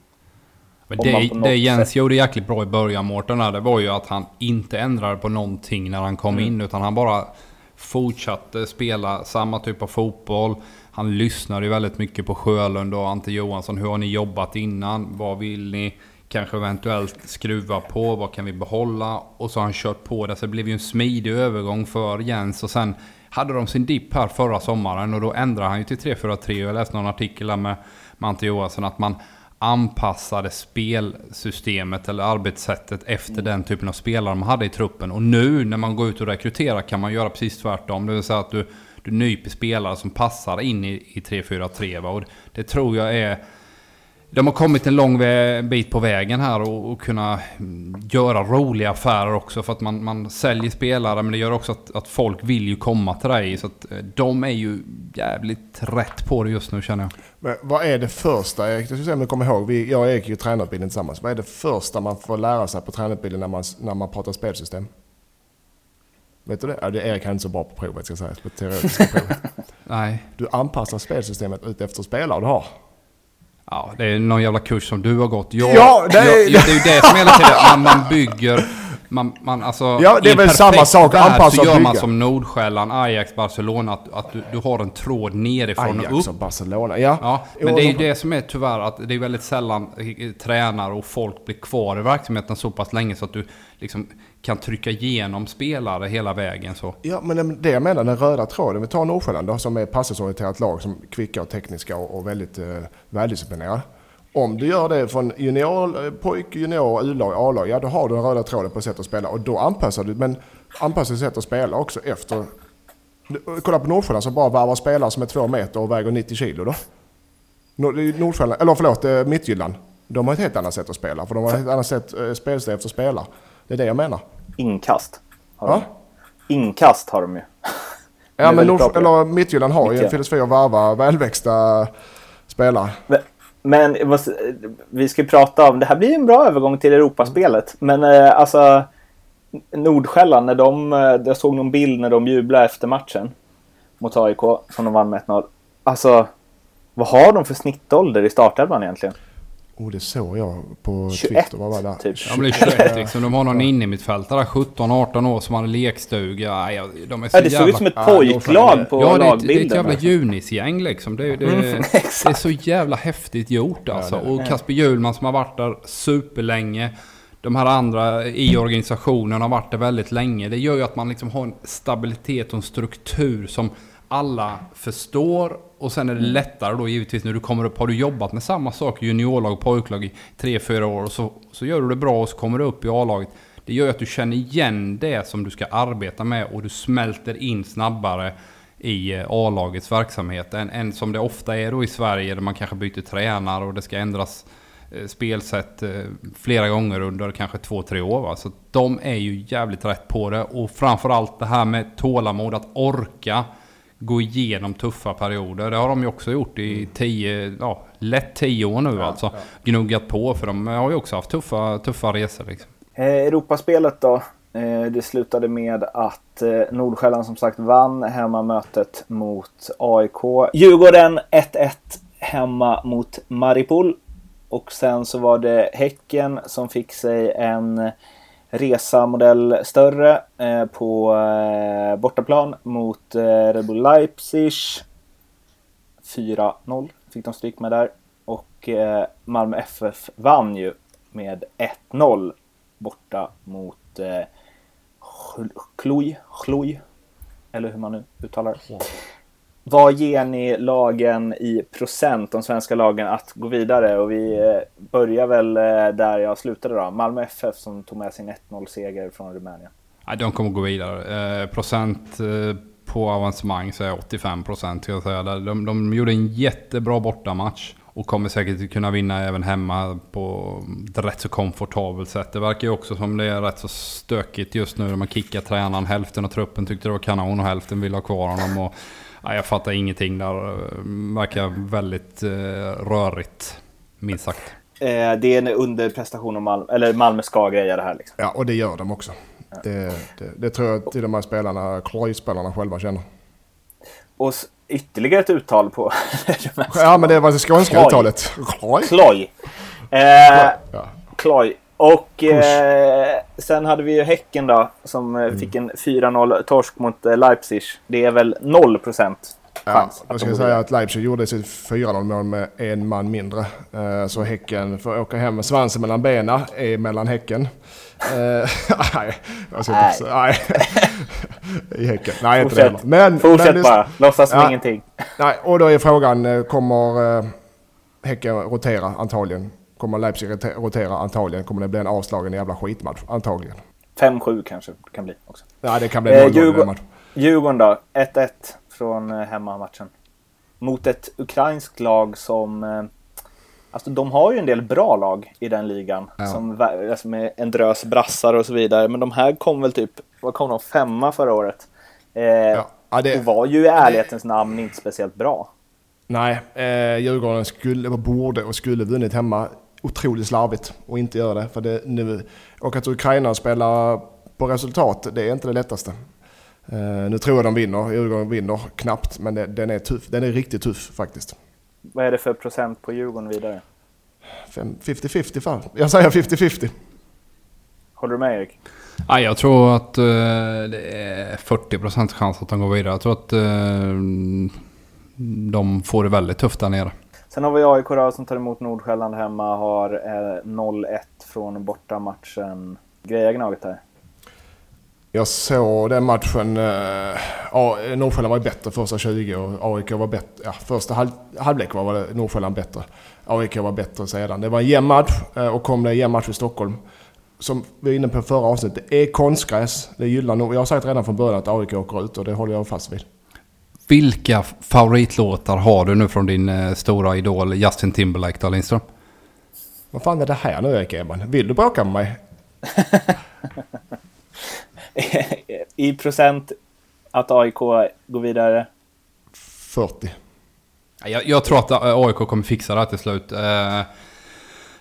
Det, det Jens sätt- gjorde jäkligt bra i början, Mårten, det var ju att han inte ändrade på någonting när han kom Mm. in. Utan han bara fortsatte spela samma typ av fotboll. Han lyssnar ju väldigt mycket på Sjölund och Ante Johansson. Hur har ni jobbat innan? Vad vill ni kanske eventuellt skruva på? Vad kan vi behålla? Och så har han kört på det. Så det blev ju en smidig övergång för Jens. Och sen hade de sin dipp här förra sommaren och då ändrade han ju till 3-4-3. Jag läste någon artikel där med, med Ante Johansson att man anpassade spelsystemet eller arbetssättet efter mm. den typen av spelare man hade i truppen. Och nu när man går ut och rekryterar kan man göra precis tvärtom. Det vill säga att du, du nyper spelare som passar in i, i 3-4-3. Och det tror jag är de har kommit en lång bit på vägen här och, och kunna mm, göra roliga affärer också. För att man, man säljer spelare men det gör också att, att folk vill ju komma till dig. Så att eh, de är ju jävligt rätt på det just nu känner jag. Men vad är det första, Erik? Jag ska se om du kommer ihåg. Vi, jag och Erik är ju tränarutbildning tillsammans. Vad är det första man får lära sig på tränarutbildningen när man, när man pratar spelsystem? Vet du det? Ja, det är Erik inte så bra på provet ska sägas. På teoretiska provet. Nej. Du anpassar spelsystemet ut efter spelare du har. Ja, det är någon jävla kurs som du har gått. Jag, ja, det är... Jag, det är ju det som hela tiden, man, man bygger... Man, man, alltså, ja, det är väl samma sak. Anpassa så gör man som Nordsjälland, Ajax, Barcelona. Att, att du, du, har en tråd nerifrån Ajax och upp. och Barcelona, ja. ja men det är ju det som är tyvärr att det är väldigt sällan tränare och folk blir kvar i verksamheten så pass länge så att du liksom kan trycka igenom spelare hela vägen. Så. Ja, men det jag menar, den röda tråden. Vi tar Nordsjälland då, som är passningsorienterat lag, som är kvicka och tekniska och, och väldigt eh, väldisciplinerade. Om du gör det från junior, eh, pojk, junior, U-lag, A-lag, ja då har du den röda tråden på sätt att spela och då anpassar du, men anpassar sätt att spela också efter. Eh, kolla på Nordsjälland som bara varvar spelare som är två meter och väger 90 kilo då. Nordsjälland, eller förlåt, eh, Mittjylland. De har ett helt annat sätt att spela, för de har ett helt annat sätt, spelstil efter spelare. Det är det jag menar. Inkast. Har ja? de. Inkast har de ju. ja, men Nord, eller Mittjylland har ju en filosofi att varva välväxta spelare. Men, men vi ska ju prata om, det här blir en bra övergång till Europaspelet. Men eh, alltså Nordsjälland, när de, eh, jag såg någon bild när de jublade efter matchen mot AIK som de vann med 1-0. Alltså, vad har de för snittålder i startelvan egentligen? Oh, det såg jag på 21, Twitter. Vad var det? Typ. Ja, men det är 21 liksom. De har någon innermittfältare 17-18 år som hade lekstuga. Ja, de är så ja, det såg ut som ett pojklag på ja, lagbilden. Ja, det är ett jävla junisgäng liksom. Det, det, mm, det, är så jävla häftigt gjort alltså. Ja, och Kasper Hjulman som har varit där superlänge. De här andra i organisationen har varit där väldigt länge. Det gör ju att man liksom har en stabilitet och en struktur som alla förstår och sen är det mm. lättare då givetvis när du kommer upp. Har du jobbat med samma sak juniorlag och pojklag i 3-4 år och så, så gör du det bra och så kommer du upp i A-laget. Det gör att du känner igen det som du ska arbeta med och du smälter in snabbare i eh, A-lagets verksamhet än, än som det ofta är då i Sverige där man kanske byter tränare och det ska ändras eh, spelsätt eh, flera gånger under kanske två, tre år. Va? Så de är ju jävligt rätt på det och framförallt det här med tålamod, att orka gå igenom tuffa perioder. Det har de ju också gjort i mm. tio, ja, lätt tio år nu ja, alltså. Ja. Gnuggat på för de har ju också haft tuffa, tuffa resor. Liksom. Eh, Europaspelet då? Eh, det slutade med att eh, Nordsjälland som sagt vann hemmamötet mot AIK. Djurgården 1-1 hemma mot Maripol. Och sen så var det Häcken som fick sig en resa modell större eh, på eh, bortaplan mot eh, Red Bull Leipzig. 4-0 fick de stryk med där. Och Malmö FF vann ju med 1-0 borta mot eh, Kluj, Kluj, eller hur man nu uttalar det. Vad ger ni lagen i procent, de svenska lagen, att gå vidare? Och vi eh, börjar väl eh, där jag slutade då. Malmö FF som tog med sin 1-0-seger från Rumänien. Nej, de kommer gå vidare. Eh, procent eh, på avancemang så är 85 procent. De, de gjorde en jättebra bortamatch. Och kommer säkert kunna vinna även hemma på ett rätt så komfortabelt sätt. Det verkar ju också som det är rätt så stökigt just nu. De har kickat tränaren. Hälften av truppen tyckte det var kanon och hälften vill ha kvar honom. Och Ja, jag fattar ingenting där. Verkar väldigt eh, rörigt, minst sagt. Eh, det är en underprestation av Malmö, eller Malmö ska greja det här. Liksom. Ja, och det gör de också. Ja. Det, det, det, tror jag till och med spelarna, Kloy-spelarna själva känner. Och ytterligare ett uttal på Ja, men det var det skånska uttalet. Kloy. Kloy. Eh, ja. Kloy. Och eh, sen hade vi ju Häcken då som eh, mm. fick en 4-0 torsk mot eh, Leipzig. Det är väl 0 procent chans. jag ska de går säga att Leipzig gjorde sitt 4-0 mål med en man mindre. Eh, Så Häcken får åka hem med svansen mellan benen, är mellan Häcken. Eh, Nej, jag ska inte säga. Nej. I Häcken. Nej, inte det Fortsätt. heller. Men, Fortsätt men, bara, låtsas som Ja. ingenting. Nej, och då är frågan, eh, kommer eh, Häcken rotera antagligen? Kommer Leipzig rotera- antagligen? Kommer det bli en avslagen jävla skitmatch? Antagligen. 5-7 kanske det kan bli också. Nej, det kan bli Eh, i den Djurgården-. Djurgården då, 1-1 från eh, hemmamatchen. Mot ett ukrainskt lag som... eh, Alltså de har ju en del bra lag i den ligan. Ja. Som, alltså med en drös brassar och så vidare. Men de här kom väl typ, vad kom de, femma förra året? Eh, Ja. Ja, det, Och var ju i ärlighetens namn inte speciellt bra. Nej, eh, Djurgården skulle, borde och skulle vunnit hemma otroligt slarvigt och inte göra det. För det nu, och att Ukraina spelar på resultat, det är inte det lättaste. Eh, nu tror jag de vinner, Djurgården vinner knappt, men det, den är tuff. Den är riktigt tuff faktiskt. Vad är det för procent på Djurgården vidare? Fem- 50-50 fall. Jag säger 50-50. Håller du med Erik? Ja, jag tror att eh, det är 40% chans att de går vidare. Jag tror att eh, de får det väldigt tufft där nere. Sen har vi AIK då, som tar emot Nordsjälland hemma. Har eh, 0-1 från bortamatchen. Greja Gnaget där. Jag såg den matchen. Eh, ja, Nordsjälland var ju bättre första 20 och AIK var bättre. Ja, första halv, halvlek var Nordsjälland bättre. AIK var bättre sedan. Det var en jämn match eh, och kom det en jämn match i Stockholm. Som vi var inne på förra avsnittet. Det är konstgräs. Det gillar nog. Jag har sagt redan från början att AIK åker ut och det håller jag fast vid. Vilka favoritlåtar har du nu från din eh, stora idol Justin Timberlake då Lindström? Vad fan är det här nu Erik Edman? Vill du bråka med mig? I procent att AIK går vidare. 40. Ja, Jag, jag tror att eh, AIK kommer fixa det här till slut.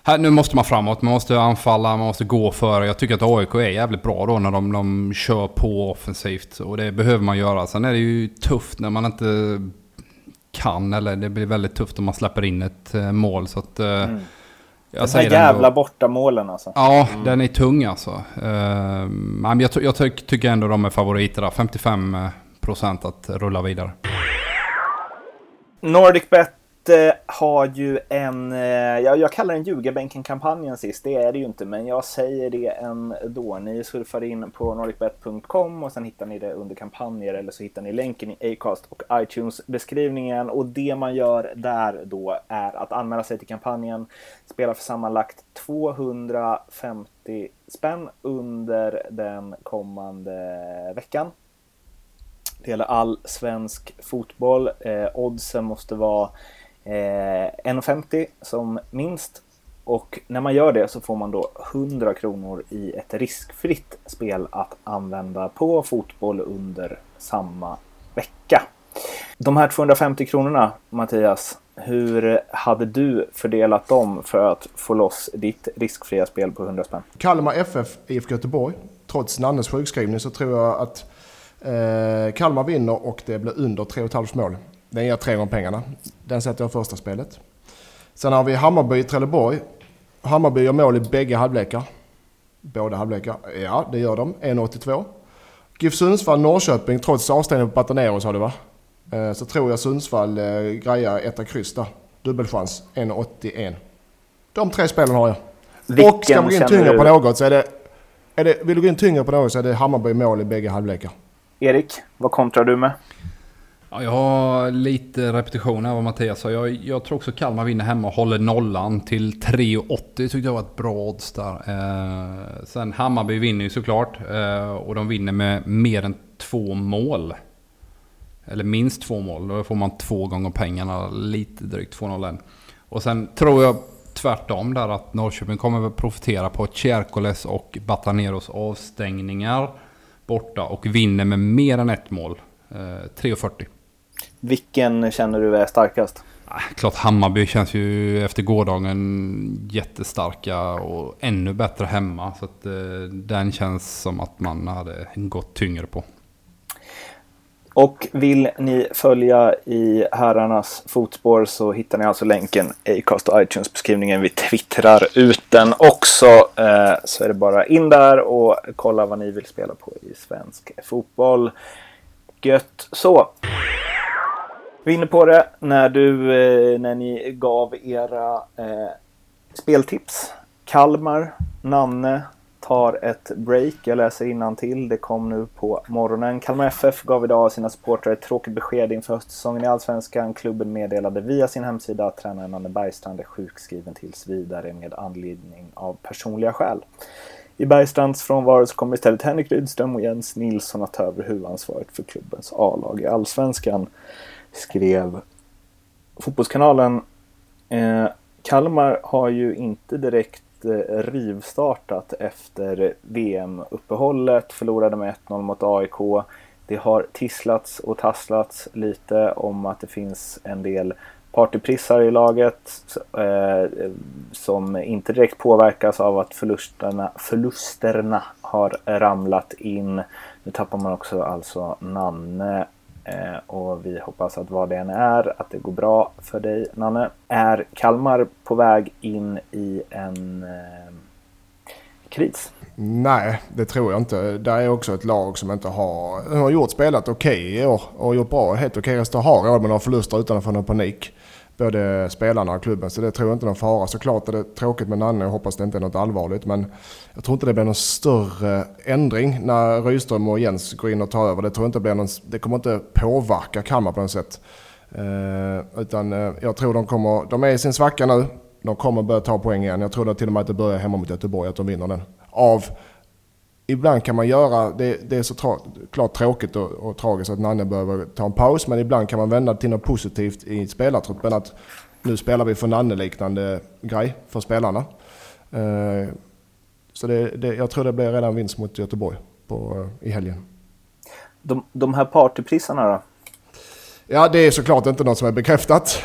Här, nu måste man framåt, man måste anfalla, man måste gå före. Jag tycker att AIK är jävligt bra då när de, de kör på offensivt. Och det behöver man göra. Sen är det ju tufft när man inte kan. Eller det blir väldigt tufft om man släpper in ett eh, mål. Så att, eh, jag Mm. De här säger jävla bortamålen alltså. Ja, den är tung alltså. Eh, men jag, jag ty- tycker ändå de är favoriter där. 55 procent att rulla vidare. NordicBet eh, har ju en, eh, jag, jag kallar den ljugarbänken-kampanjen sist, det är det ju inte, men jag säger det ändå. Ni surfar in på nordicbet.com och sen hittar ni det under kampanjer eller så hittar ni länken i Acast och iTunes-beskrivningen. Och det man gör där då är att anmäla sig till kampanjen, spela för sammanlagt 250 spänn under den kommande veckan. Det gäller all svensk fotboll. Eh, oddsen måste vara Eh, 1,50 som minst. Och när man gör det så får man då 100 kronor i ett riskfritt spel att använda på fotboll under samma vecka. De här 250 kronorna, Mattias, hur hade du fördelat dem för att få loss ditt riskfria spel på 100 spänn? Kalmar FF, IFK Göteborg. Trots Nannes sjukskrivning så tror jag att eh, Kalmar vinner och det blir under 3,5 mål. Den ger tre gånger pengarna. Den sätter jag första spelet. Sen har vi Hammarby Trelleborg. Hammarby gör mål i bägge halvlekar. Båda halvlekar. Ja, det gör de. 1,82. GIF Sundsvall Norrköping, trots avstängning på Batanero sa du va? Eh, så tror jag Sundsvall eh, grejar etta kryss där. Dubbelchans. 1,81. De tre spelen har jag. och ska vi gå in tyngre på något så är det, är det... Vill du gå in tyngre på något så är det Hammarby mål i bägge halvlekar. Erik, vad kontrar du med? Ja, jag har lite repetition här vad Mattias sa. Jag, jag tror också Kalmar vinner hemma och håller nollan till 3,80 tyckte jag var ett bra odds där. Eh, sen Hammarby vinner ju såklart. Eh, och de vinner med mer än två mål. Eller minst två mål. Då får man två gånger pengarna. Lite drygt 2,01. Och sen tror jag tvärtom där att Norrköping kommer att profitera på Tjerkoles och Bataneros avstängningar borta. Och vinner med mer än ett mål. Eh, 3,40. Vilken känner du är starkast? Ah, Klart Hammarby känns ju efter gårdagen jättestarka och ännu bättre hemma. Så att, eh, den känns som att man hade gått tyngre på. Och vill ni följa i herrarnas fotspår så hittar ni alltså länken Acast och iTunes-beskrivningen. Vi twittrar ut den också. Eh, Så är det bara in där och kolla vad ni vill spela på i svensk fotboll. Gött så! Vi är inne på det när, du, eh, när ni gav era eh, speltips. Kalmar, Nanne tar ett break. Jag läser till. Det kom nu på morgonen. Kalmar FF gav idag sina supportrar ett tråkigt besked inför höstsäsongen i Allsvenskan. Klubben meddelade via sin hemsida att tränaren Nanne Bergstrand är sjukskriven tills vidare med anledning av personliga skäl. I Bergstrands frånvaro så kommer istället Henrik Rydström och Jens Nilsson att ta över huvudansvaret för klubbens A-lag i Allsvenskan skrev Fotbollskanalen. Eh, Kalmar har ju inte direkt eh, rivstartat efter VM-uppehållet. Förlorade med 1-0 mot AIK. Det har tisslats och tasslats lite om att det finns en del partyprissar i laget eh, som inte direkt påverkas av att förlusterna, förlusterna har ramlat in. Nu tappar man också alltså Nanne Eh, och vi hoppas att vad det än är, att det går bra för dig Nanne. Är Kalmar på väg in i en eh, kris? Nej, det tror jag inte. Det är också ett lag som inte har, har gjort spelat okej okay i år och gjort bra, helt okej okay resultat. Har råd med några förluster utan att få någon panik både spelarna och klubben. Så det tror jag inte är någon fara. Såklart är det tråkigt med Nanne och hoppas det inte är något allvarligt. Men jag tror inte det blir någon större ändring när Rydström och Jens går in och tar över. Det, tror jag inte blir någon, det kommer inte påverka Kalmar på något sätt. Eh, utan eh, jag tror de kommer, de är i sin svacka nu. De kommer börja ta poäng igen. Jag tror till och med att det börjar hemma mot Göteborg, att de vinner den. Av ibland kan man göra, det, det är så tra, klart tråkigt och, och, tragiskt att Nanne behöver ta en paus, men ibland kan man vända till något positivt i spelartruppen. Att nu spelar vi för Nanne-liknande grej för spelarna. Uh, så det, det, jag tror det blir redan vinst mot Göteborg på, uh, i helgen. De, de här partyprissarna då? Ja, det är såklart inte något som är bekräftat.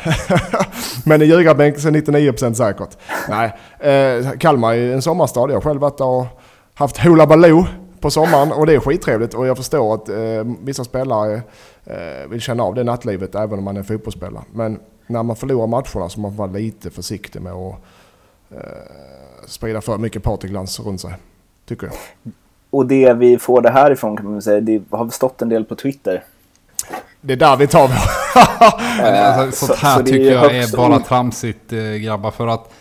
Men i ljugarbänken så är 99% säkert. Nej, eh, Kalmar är en sommarstad. Jag har själv varit där och haft Hoola Baloo på sommaren och det är skittrevligt och jag förstår att eh, vissa spelare eh, vill känna av det nattlivet även om man är fotbollsspelare. Men när man förlorar matcherna så man får vara lite försiktig med att eh, sprida för mycket partyglans runt sig. Tycker jag. Och det vi får det här ifrån kan man säga, det har stått en del på Twitter. Det är där vi tar alltså, Sånt här så, så tycker jag är bara tramsigt eh, grabbar för att Eh,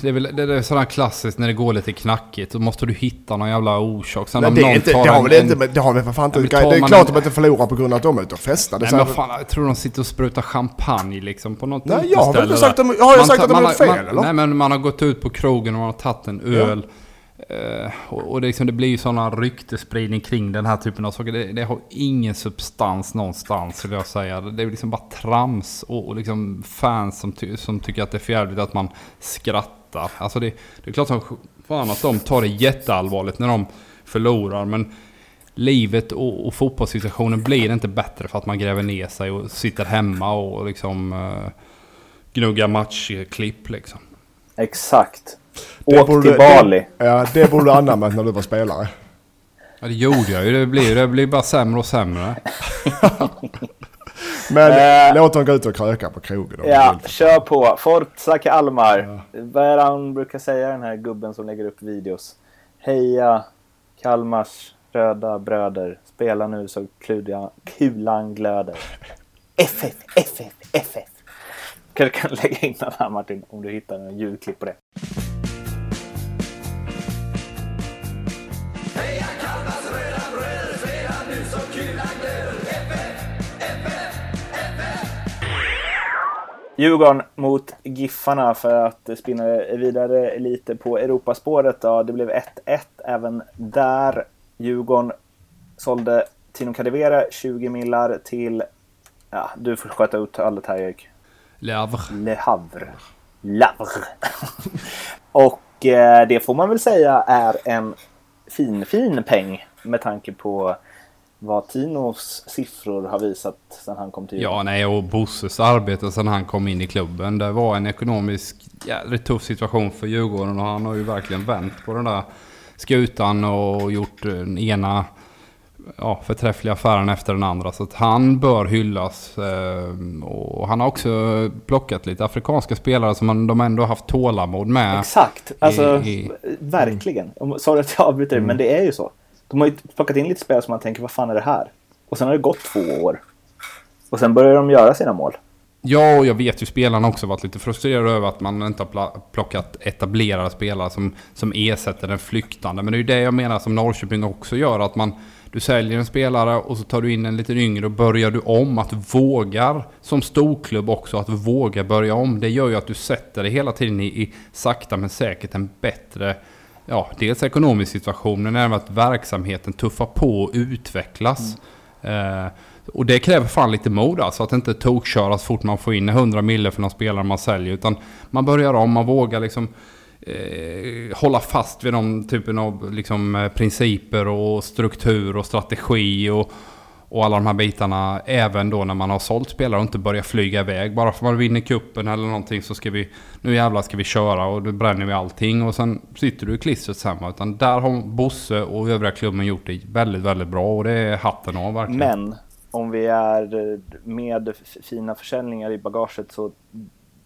det är väl det är sådär klassiskt när det går lite knackigt. Då måste du hitta någon jävla orsak. Sen Nej, det, är inte, det har väl inte det har väl för fan inte. Det är klart att de inte förlorar på grund av att de är ute och festar. Nej, men fan, jag tror de sitter och sprutar champagne liksom på något Nej, jag har väl inte sagt, de, har jag sagt att de har gjort fel eller? Nej, men man har gått ut på krogen och man har tagit en öl. Ja. Eh, och det, liksom, det blir ju sådana ryktespridning kring den här typen av saker. Det, det, har ingen substans någonstans skulle jag säga. Det är liksom bara trams och, och liksom fans som, ty som tycker att det är förjävligt att man skrattar. Alltså det, det är klart som fan att de tar det jätteallvarligt när de förlorar. Men livet och, och fotbollssituationen blir inte bättre för att man gräver ner sig och sitter hemma och liksom uh, gnuggar matchklipp liksom. Exakt. Åk till Bali. Det, ja, det borde du anammat när du var spelare. Ja, det gjorde jag ju. Det blir, det blir bara sämre och sämre. Men eh, låt dem gå ut och kröka på krogen. Ja, kör på. Forza Kalmar. Ja. Vad är det han brukar säga den här gubben som lägger upp videos? Heja Kalmars röda bröder. Spela nu så kulan glöder. FF, FF, FF. Kanske kan lägga in den här Martin om du hittar en ljudklipp på det. Djurgården mot Giffarna för att spinna vidare lite på Europaspåret. Då. Det blev 1-1 även där. Djurgården sålde Tino Kadewere 20 millar till... Ja, du får sköta ut allt här Erik. Le Havre. Le Havre. Lavre. Och eh, det får man väl säga är en fin, fin peng med tanke på vad Tinos siffror har visat sedan han kom till Ja, nej, och Bosses arbete sedan han kom in i klubben. Det var en ekonomisk jävligt tuff situation för Djurgården och han har ju verkligen vänt på den där skutan och gjort den ena ja, förträffliga affären efter den andra. Så att han bör hyllas. Eh, och han har också plockat lite afrikanska spelare som de ändå haft tålamod med. Exakt, alltså i, i, verkligen. Sorry att jag avbryter, mm. men det är ju så. De har ju plockat in lite spelare som man tänker, vad fan är det här? Och sen har det gått två år. Och sen börjar de göra sina mål. Ja, och jag vet ju spelarna också varit lite frustrerade över att man inte har plockat etablerade spelare som, som ersätter den flyktande. Men det är ju det jag menar som Norrköping också gör. Att man, du säljer en spelare och så tar du in en lite yngre och börjar du om. Att du vågar som storklubb också att våga börja om. Det gör ju att du sätter dig hela tiden i, i sakta men säkert en bättre ja, dels ekonomisk situation men även att verksamheten tuffar på och utvecklas. Mm. Eh, och det kräver fan lite mod alltså, att inte tokköra så fort man får in 100 mille för någon spelare man säljer. Utan man börjar om, man vågar liksom eh, hålla fast vid de typen av liksom, eh, principer och struktur och strategi och, och alla de här bitarna. Även då när man har sålt spelare och inte börjar flyga iväg. Bara för att man vinner kuppen eller någonting så ska vi, nu jävlar ska vi köra och då bränner vi allting. Och sen sitter du i klistret samma. Utan där har Bosse och övriga klubben gjort det väldigt, väldigt bra och det är hatten av verkligen. Men om vi är eh, med fina försäljningar i bagaget så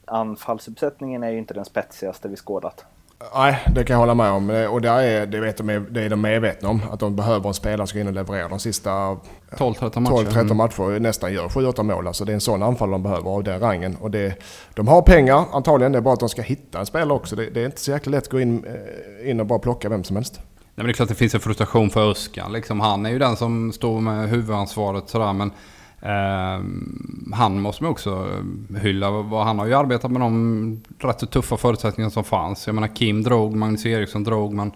anfallsuppsättningen är ju inte den spetsigaste vi skådat. Nej, det kan jag hålla med om. Och det är, det vet de, det är de medvetna om. Att de behöver en spelare som ska in och leverera de sista 12-13 matcher. 12-13 mm. matcher. Nästan gör 7-8 mål. Alltså det är en sån anfall de behöver av den rangen. Och det, de har pengar antagligen. Det är bara att de ska hitta en spelare också. Det, det är inte så jäkla lätt att gå in, eh, in och bara plocka vem som helst. Nej, men det är klart att det finns en frustration för Öskan. Liksom, han är ju den som står med huvudansvaret sådär. Men eh, Ehm, han måste man också hylla. Han har ju arbetat med de rätt så tuffa förutsättningar som fanns. Jag menar Kim drog, Magnus Eriksson drog. Man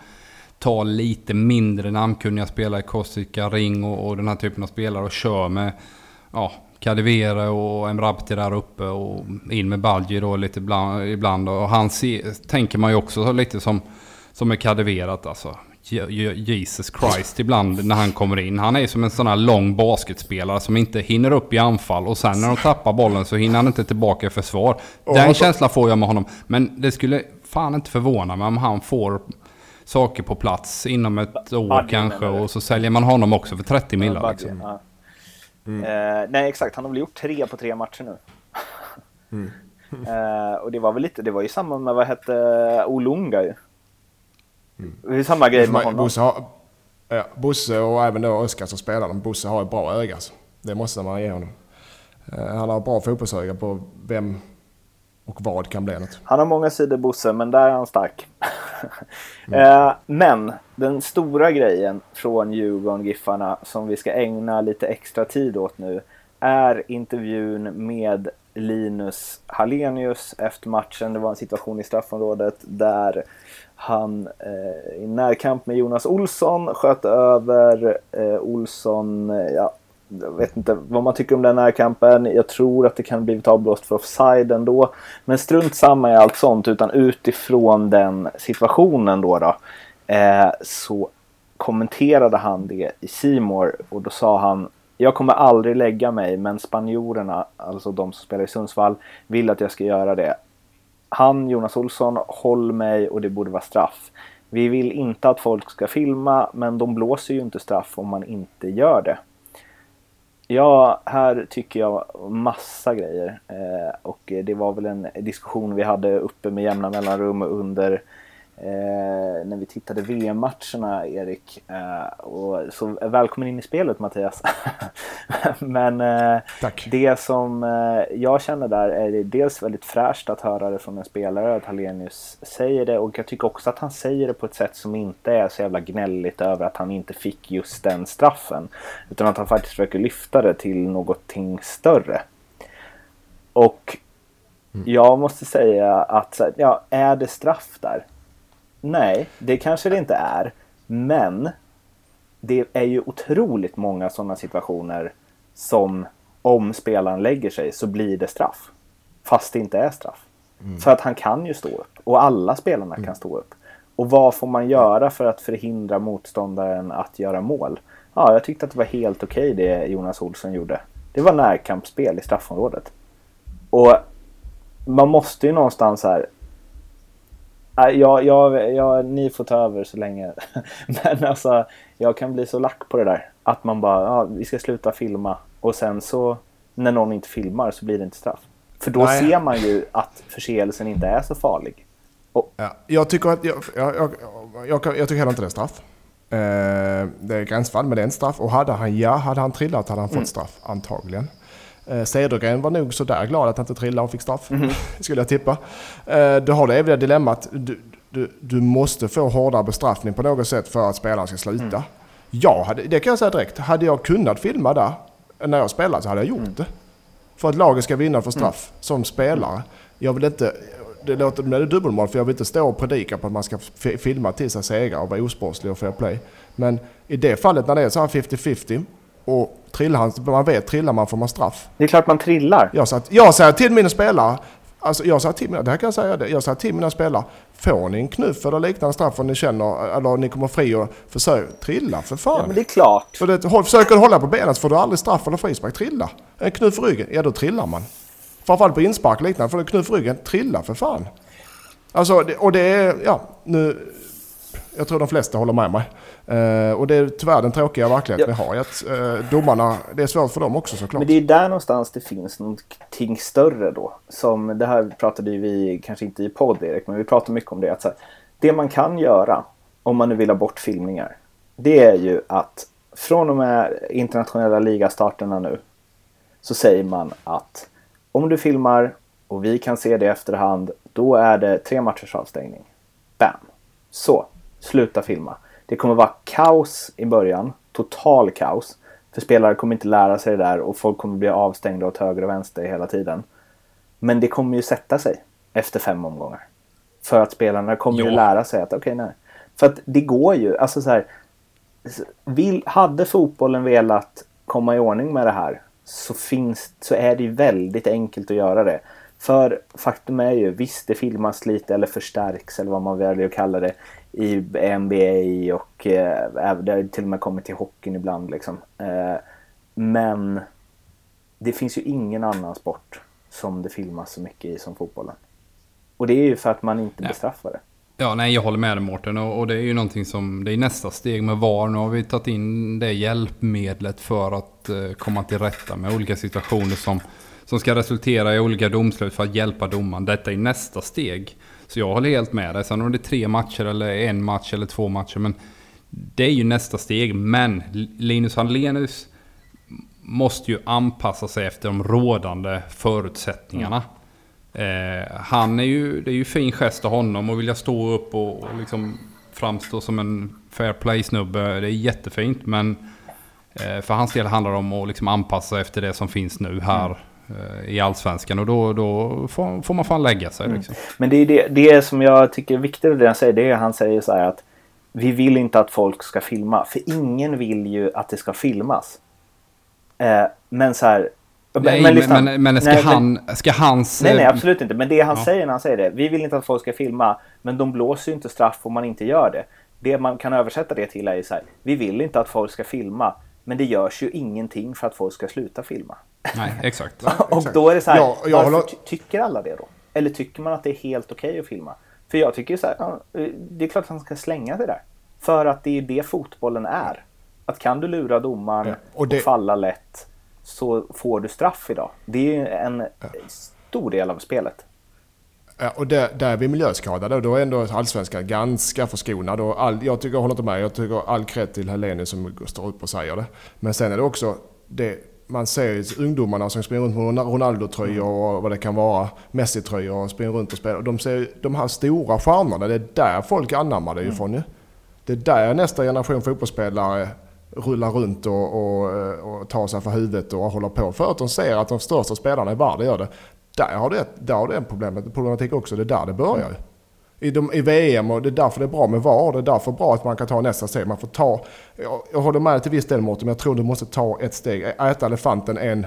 tar lite mindre namnkunniga spelare, Kostica, Ring och, och den här typen av spelare och kör med ja, Kadewere och Emrabti där uppe och in med Badji då lite ibland. ibland och han se, tänker man ju också lite som, som är kadeverat alltså. Jesus Christ ibland när han kommer in. Han är som en sån här lång basketspelare som inte hinner upp i anfall och sen när de tappar bollen så hinner han inte tillbaka i försvar. Den känslan får jag med honom. Men det skulle fan inte förvåna mig om han får saker på plats inom ett år Badgen, kanske och så säljer man honom också för 30 miljoner. Liksom. Ja. Mm. Eh, nej exakt, han har väl gjort tre på tre matcher nu. Mm. eh, och det var väl lite, det var ju samma med vad hette Olunga ju. Mm. Det är samma grej med honom. Bosse, har, ja, Bosse och även då Oskar som spelar dem. Bosse har ett bra öga. Alltså. Det måste man ge honom. Uh, han har bra fotbollsöga på vem och vad kan bli något. Han har många sidor Bosse, men där är han stark. mm. uh, men den stora grejen från Djurgården-Giffarna som vi ska ägna lite extra tid åt nu är intervjun med Linus Hallenius efter matchen. Det var en situation i straffområdet där han eh, i närkamp med Jonas Olsson sköt över eh, Olsson. Eh, ja, jag vet inte vad man tycker om den närkampen. Jag tror att det kan blivit avblåst för offside ändå. Men strunt samma i allt sånt utan utifrån den situationen då, då eh, så kommenterade han det i Simor och då sa han jag kommer aldrig lägga mig men spanjorerna, alltså de som spelar i Sundsvall, vill att jag ska göra det han, Jonas Olsson, håll mig och det borde vara straff. Vi vill inte att folk ska filma men de blåser ju inte straff om man inte gör det. Ja, här tycker jag massa grejer. Eh, och det var väl en diskussion vi hade uppe med jämna mellanrum under eh, när vi tittade VM-matcherna, Erik. Eh, och, så välkommen in i spelet Mattias. Men eh, det som eh, jag känner där är det dels väldigt fräscht att höra det från en spelare, att Hallenius säger det. Och jag tycker också att han säger det på ett sätt som inte är så jävla gnälligt över att han inte fick just den straffen. Utan att han faktiskt försöker lyfta det till någonting större. Och mm. jag måste säga att ja, är det straff där? Nej, det kanske det inte är. Men det är ju otroligt många sådana situationer som om spelaren lägger sig så blir det straff. Fast det inte är straff. Mm. För att han kan ju stå upp och alla spelarna mm. kan stå upp. Och vad får man göra för att förhindra motståndaren att göra mål? Ja, jag tyckte att det var helt okej okay det Jonas Olsson gjorde. Det var närkampsspel i straffområdet. Och man måste ju någonstans här jag, jag, jag, ni får ta över så länge. Men alltså, jag kan bli så lack på det där. Att man bara, ja, vi ska sluta filma. Och sen så, när någon inte filmar så blir det inte straff. För då Nej. ser man ju att förseelsen inte är så farlig. Och, ja, jag tycker att, jag, jag, jag, tycker heller inte det är straff. Eh, det är gränsfall, men det är en straff. Och hade han, ja, hade han trillat hade han fått mm. straff, antagligen. Eh, Cedergren var nog sådär glad att han inte trillade och fick straff, skulle jag tippa. Eh, du har det eviga dilemmat. Du, du, du måste få hårdare bestraffning på något sätt för att spelaren ska sluta. Ja, hade, det kan jag säga direkt. Hade jag kunnat filma där när jag spelade så hade jag gjort det. För att laget ska vinna för straff som spelare. Jag vill inte... Det låter det är dubbelmål för jag vill inte stå och predika på att man ska fi- filma till sig segrar och vara osportslig och fair play. Men i det fallet när det är så här 50-50 och trillar han, man vet trillar man får man straff. Det är klart man trillar. Jag, satt, jag säger till mina spelare, alltså jag säger till mina, det här kan jag säga det, jag säger till mina spelare, får ni en knuff eller liknande straff och ni känner, eller ni kommer fri och försök, trilla för fan. Ja, men det är klart. För det, håll, försöker du hålla på benen så får du aldrig straff eller frispark. Trilla. En knuff i ryggen, ja då trillar man. Framförallt på inspark liknande. Får du en knuff i ryggen, trilla för fan. Alltså, och det är, ja, nu... Jag tror de flesta håller med mig. Eh, och det är tyvärr den tråkiga verkligheten vi har. Att, eh, domarna, det är svårt för dem också såklart. Men det är där någonstans det finns någonting större då. Som det här pratade vi, kanske inte i podd Erik, men vi pratar mycket om det. Att här, det man kan göra om man nu vill ha bort filmningar. Det är ju att från och med internationella ligastarterna nu så säger man att om du filmar och vi kan se det i efterhand, då är det tre matchers avstängning. Bam! Så, sluta filma. Det kommer vara kaos i början, total kaos. För spelare kommer inte lära sig det där och folk kommer bli avstängda åt höger och vänster hela tiden. Men det kommer ju sätta sig efter fem omgångar. För att spelarna kommer ju Ja. lära sig att okej, nej. För att det går ju, alltså så här. Vill, hade fotbollen velat komma i ordning med det här så, finns, så är det ju väldigt enkelt att göra det. För faktum är ju, visst det filmas lite eller förstärks eller vad man väljer att kalla det i NBA och eh, det till och med kommit till hockeyn ibland. Liksom. Eh, men det finns ju ingen annan sport som det filmas så mycket i som fotbollen. Och det är ju för att man inte Nej. bestraffar det. Ja, nej, jag håller med dig Mårten. Och, och det är ju någonting som, det är nästa steg med VAR. Nu har vi tagit in det hjälpmedlet för att eh, komma till rätta med olika situationer som, som ska resultera i olika domslut för att hjälpa domaren. Detta är nästa steg. Så jag håller helt med dig. Sen om det är tre matcher eller en match eller två matcher. Men det är ju nästa steg. Men Linus Hallenius måste ju anpassa sig efter de rådande förutsättningarna. Eh, han är ju, det är ju fin gest av honom och vilja stå upp och, och liksom framstå som en fair play-snubbe. Det är jättefint men eh, för hans del handlar det om att liksom anpassa sig efter det som finns nu här i Allsvenskan. Och då, då får, får man fan lägga sig. Liksom. Men det är det, det som jag tycker är viktigt av det han säger. Det är han säger så här att vi vill inte att folk ska filma. För ingen vill ju att det ska filmas. Eh, men så här. Nej, men, lyssna. men, men ska, Nej, men- han, ska hans... Nej, nej, eh, absolut inte. Men det han Ja. säger när han säger det. Vi vill inte att folk ska filma, men de blåser ju inte straff om man inte gör det. Det man kan översätta det till är ju så här. Vi vill inte att folk ska filma, men det görs ju ingenting för att folk ska sluta filma. Nej, exakt. Och då är det så här, Ja, jag varför håller- ty- tycker alla det då? Eller tycker man att det är helt okej att filma? För jag tycker så här, ja, det är klart att han ska slänga det där. För att det är det fotbollen är. Att kan du lura domaren Ja, och och, det- falla lätt så får du straff idag. Det är ju en stor del av spelet. Ja, och där, där är vi miljöskadade och då är ändå allsvenskan ganska förskonad. Och all, jag, tycker, jag håller inte med, jag tycker all cred till Helenius som står upp och säger det. Men sen är det också, det, man ser ju ungdomarna som springer runt med Ronaldo-tröjor och vad det kan vara, Messi-tröjor och springer runt och spelar. De, ser, de här stora stjärnorna, det är där folk anammar det ifrån ju. Det är där nästa generation fotbollsspelare rullar runt och, och, och tar sig för huvudet och håller på. För att de ser att de största spelarna i världen gör det. Där har det, där har det en problem, problematik också. Det är där det börjar. I, de, I VM och det är därför det är bra med VAR. Det är därför bra att man kan ta nästa steg. Man får ta, jag, jag håller med dig till viss del Mårten, men jag tror du måste ta ett steg. Äta elefanten en,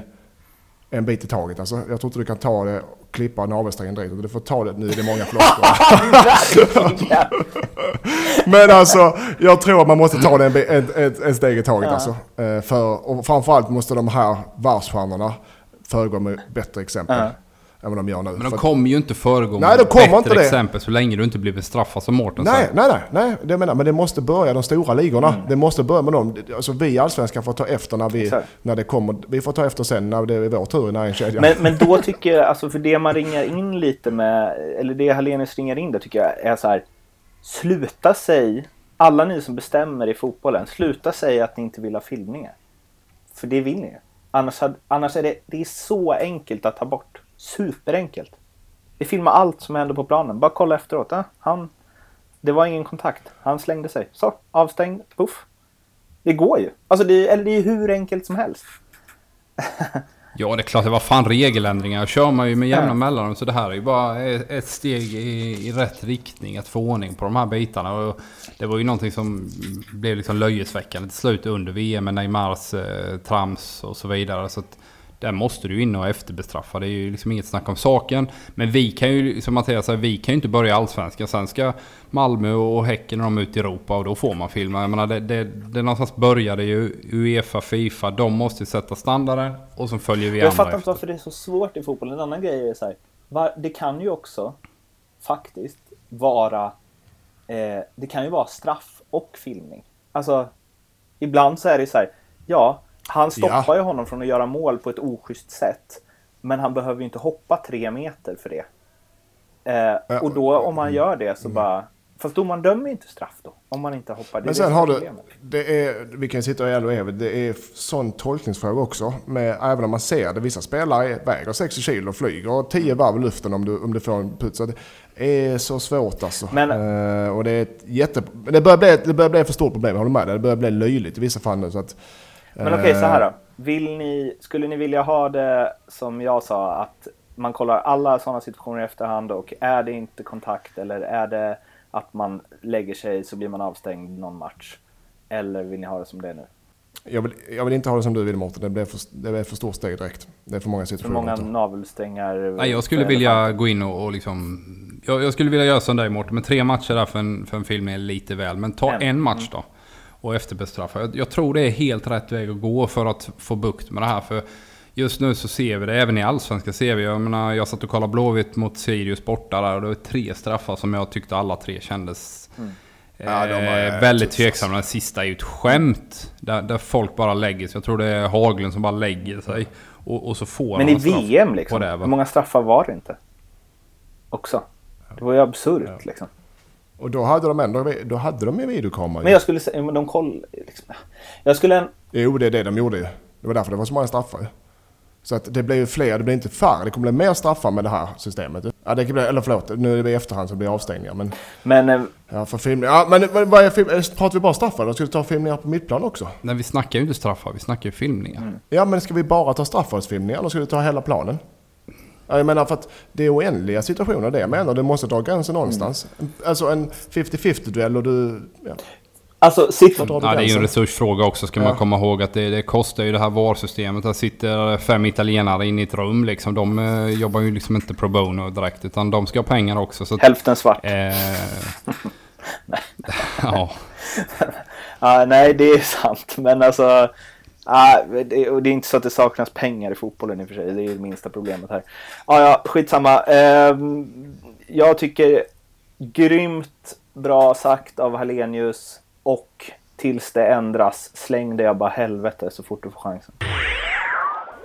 en bit i taget. Alltså, jag tror inte du kan ta det och klippa navelsträngen direkt. Du får ta det, nu är det många floskler. Men alltså, jag tror att man måste ta det en, ett, ett, ett steg i taget. Ja. Alltså. Eh, För, och framförallt måste de här världsstjärnorna föregå med bättre exempel. Ja. Än vad de gör nu. Men de kommer ju inte föregå Nej, med de kommer bättre inte det. exempel så länge du inte blir bestraffad som Mårten Nej, säger. nej, nej, nej, det menar, men det måste börja de stora ligorna. Mm. Det måste börja med dem. Alltså vi allsvenskar får ta efter när, vi, Exakt. när det kommer. Vi får ta efter sen när det är vår tur i näringskedjan. Men, men då tycker jag, alltså för det man ringar in lite med, eller det Hallenius ringar in där tycker jag är så här. Sluta säg, alla ni som bestämmer i fotbollen, sluta säga att ni inte vill ha filmningar. För det vill ni. Annars, annars är det, det är så enkelt att ta bort. Superenkelt. Vi filmar allt som händer på planen. Bara kolla efteråt. Ah, han, det var ingen kontakt. Han slängde sig. Så, avstängd. Puff. Det går ju. Alltså det, eller det är hur enkelt som helst. Ja, det är klart. Det var fan regeländringar. Kör man ju med jämna mellanrum. Så det här är ju bara ett steg i, i rätt riktning. Att få ordning på de här bitarna. Och det var ju någonting som blev liksom löjesväckande till slut under VM med Neymars eh, trams och så vidare. Så att där måste du in och efterbestraffa. Det är ju liksom inget snack om saken. Men vi kan ju, som Mattias säger, vi kan ju inte börja allsvenskan. Sen ska Malmö och Häcken och de ut i Europa och då får man filma. Jag menar, det, det, det någonstans började ju Uefa, Fifa. De måste ju sätta standarden och så följer vi Jag andra fattar inte efter. varför det är så svårt i fotboll. En annan grej är så här. Det kan ju också faktiskt vara eh, Det kan ju vara straff och filmning. Alltså Ibland så är det så här. Ja, han stoppar Ja. ju honom från att göra mål på ett oschysst sätt. Men han behöver ju inte hoppa tre meter för det. Eh, och då om man gör det så bara Fast domaren dömer ju inte straff då. Om man inte hoppar. Det Men sen har du, problemet. det är, vi kan sitta i all evighet, det är sån tolkningsfråga också. Med, även om man ser det, vissa spelare väger 60 kilo och flyger 10 varv i luften om du, om du får en puts. Det är så svårt alltså. Men- Eh, och det är ett jätte... Det börjar, bli, det börjar bli för stort problem, jag håller med dig. Det börjar bli löjligt i vissa fall nu. Så att, Men okej, så här eh, då. Vill ni, skulle ni vilja ha det som jag sa, att man kollar alla sådana situationer i efterhand och är det inte kontakt eller är det att man lägger sig så blir man avstängd någon match? Eller vill ni ha det som det är nu? Jag vill, jag vill inte ha det som du vill Mårten, det blir för, det blir för stort steg direkt. Det är för många situationer. många inte. navelsträngar? Nej, jag skulle för vilja gå in och, och liksom... Jag, jag skulle vilja göra som dig Mårten, men tre matcher där för en, för en film är lite väl. Men ta En. en match då. Och efterbestraffa. Jag, jag tror det är helt rätt väg att gå för att få bukt med det här. För just nu så ser vi det, även i Allsvenskan ser vi. Jag menar, jag satt och kollade Blåvitt mot Sirius borta där och det var tre straffar som jag tyckte alla tre kändes... Ja, de var, eh, eh, väldigt tveksamma. Den sista är ju ett skämt. Där, där folk bara lägger sig. Jag tror det är Haglund som bara lägger sig. Och, och så får Men i. VM liksom, Whatever. hur många straffar var det inte? Också. Det var ju absurt liksom. Och då hade de ändå då hade de ju videokamera. Men jag skulle säga, men de koll... Liksom. Jag skulle... Jo, det är det de gjorde ju. Det var därför det var så många straffar. Så att det blir ju fler, det blir inte färre. Det kommer bli mer straffar med det här systemet. Ja, det kan bli, eller förlåt, nu är det i efterhand så blir det avstängningar. Men, Men eh, ja, för film, ja, men vad- vad är film, eh, pratar vi bara straffar då? Ska vi ta filmningar på mittplan också? Nej, vi snackar ju inte straffar, vi snackar ju filmningar. Mm. Ja, men ska vi bara ta straffavsfilmningar eller ska vi ta hela planen? Ja, jag menar för att det är oändliga situationer det jag menar. Du måste dra gränsen någonstans. Alltså en 50-50 duell och du... Ja, alltså, du Ja, det är ju en resursfråga också ska man Ja. komma ihåg att det, det kostar ju det här VAR-systemet. Där sitter fem italienare inne i ett rum liksom. De eh, jobbar ju liksom inte pro bono direkt utan de ska ha pengar också. Så Hälften svart. eh, ja, Ja, nej, det är sant. Men alltså... Ah, det, och det är inte så att det saknas pengar i fotbollen i och för sig. Det är det minsta problemet här. Ja, ja, skitsamma. Eh, jag tycker grymt bra sagt av Hallenius. Och tills det ändras, släng det jag bara helvete så fort du får chansen.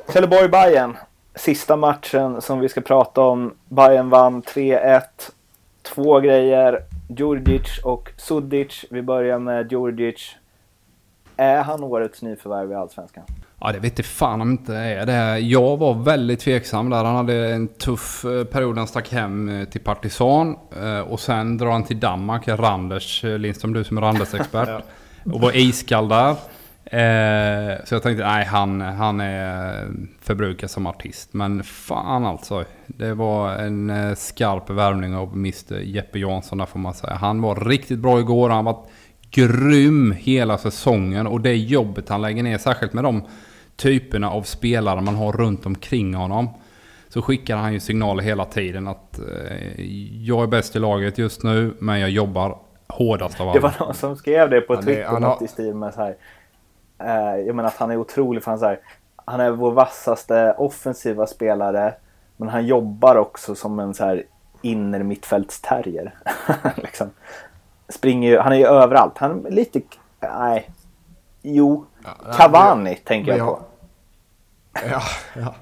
trelleborg Bayern Sista matchen som vi ska prata om. Bayern vann 3-1. Två grejer. Djurdjic och Sudic. Vi börjar med Djurdjic. Är han årets nyförvärv i Allsvenskan? ja, det vet inte fan om inte är det. Jag var väldigt tveksam där. Han hade en tuff eh, period. Han stack hem eh, till Partisan. eh, Och sen drar han till Danmark. Randers Lindström, du som är Randers-expert. Och var iskall där. Så jag tänkte, nej han, han är förbrukad som artist. Men fan alltså. Det var en skarp värvning av Mr Jeppe Jansson där får man säga. Han var riktigt bra igår. Han var grym hela säsongen. Och det jobbet han lägger ner, särskilt med de typerna av spelare man har runt omkring honom. Så skickar han ju signaler hela tiden att eh, jag är bäst i laget just nu, men jag jobbar hårdast av alla. Det var någon som skrev det på är- Twitter, han något i stil med så här. Eh, jag menar att han är otrolig för han, så här, han är vår vassaste offensiva spelare. Men han jobbar också som en så här inner mittfältsterrier. liksom. Springer ju, han är ju överallt. Han är lite, nej. Jo, nej, Cavani tänker vi jag på. Ja, ja.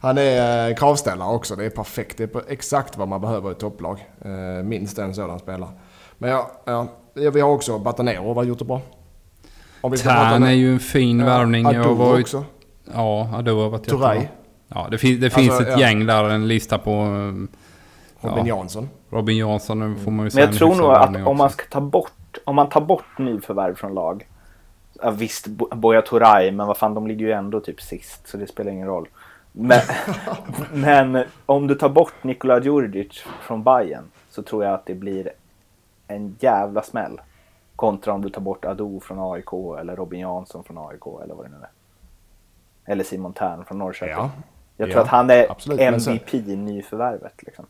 Han är eh, kravställare också. Det är perfekt. Det är exakt vad man behöver i topplag. Eh, minst en sådan spelare. Men ja, ja, vi har också Batanero. Vad har gjort det bra? Om Tern är ju en fin Ja, värvning. Jag Ado var ju, också. Ja, Adu har varit jättebra. Ja, det, fin det finns Alltså, ett ja. gäng där, en lista på... um, Robin ja, Jansson. Robin Jansson nu får man ju Men säga jag en tror nog att om man ska ta bort, om man tar bort nyförvärv från lag. Ja, visst, Bo- Buya Turay, men vad fan, de ligger ju ändå typ sist, så det spelar ingen roll. Men, men om du tar bort Nikola Djurdjic från Bayern så tror jag att det blir en jävla smäll. Kontra om du tar bort Ado från AIK eller Robin Jansson från AIK eller vad det nu är. Eller Simon Tern från Norrköping. Ja. Jag Ja, tror att han är absolut, men MVP i nyförvärvet. Liksom.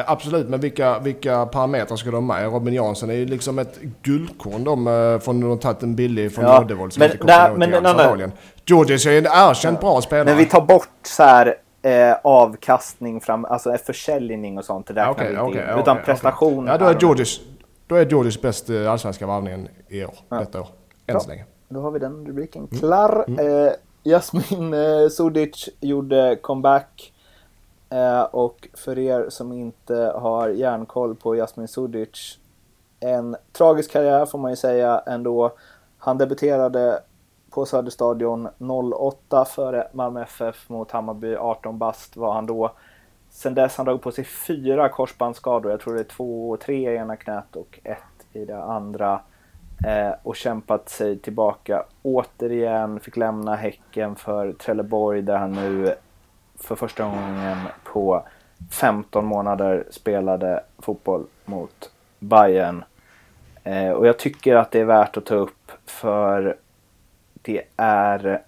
Eh, Absolut, men vilka, vilka parametrar ska de med? Robin Jansson är ju liksom ett guldkorn de, eh, från de har tagit en billig från Ja, Noddevold som men inte där- men nej. antagligen. Georgies är en erkänt bra spelare. Men vi tar bort så här eh, avkastning fram, alltså försäljning och sånt. Det där Ja, kan okej, vi okej, in. Utan okej. prestation. Ja, då är här. Georgies, då är Georgies bäst eh, allsvenska varvningen i år. Detta år. Än så länge. Då har vi den rubriken Mm. klar. Eh, Jasmin eh, Sudic gjorde comeback. Eh, och för er som inte har järnkoll på Jasmin Sudic. En tragisk karriär får man ju säga ändå. Han debuterade på Söderstadion 08 före Malmö FF mot Hammarby. 18 bast var han då. Sen dess har han dragit på sig fyra korsbandsskador. Jag tror det är två, tre i ena knät och ett i det andra. Eh, och kämpat sig tillbaka återigen. Fick lämna Häcken för Trelleborg där han nu för första gången på 15 månader spelade fotboll mot Bayern. Eh, och jag tycker att det är värt att ta upp för det är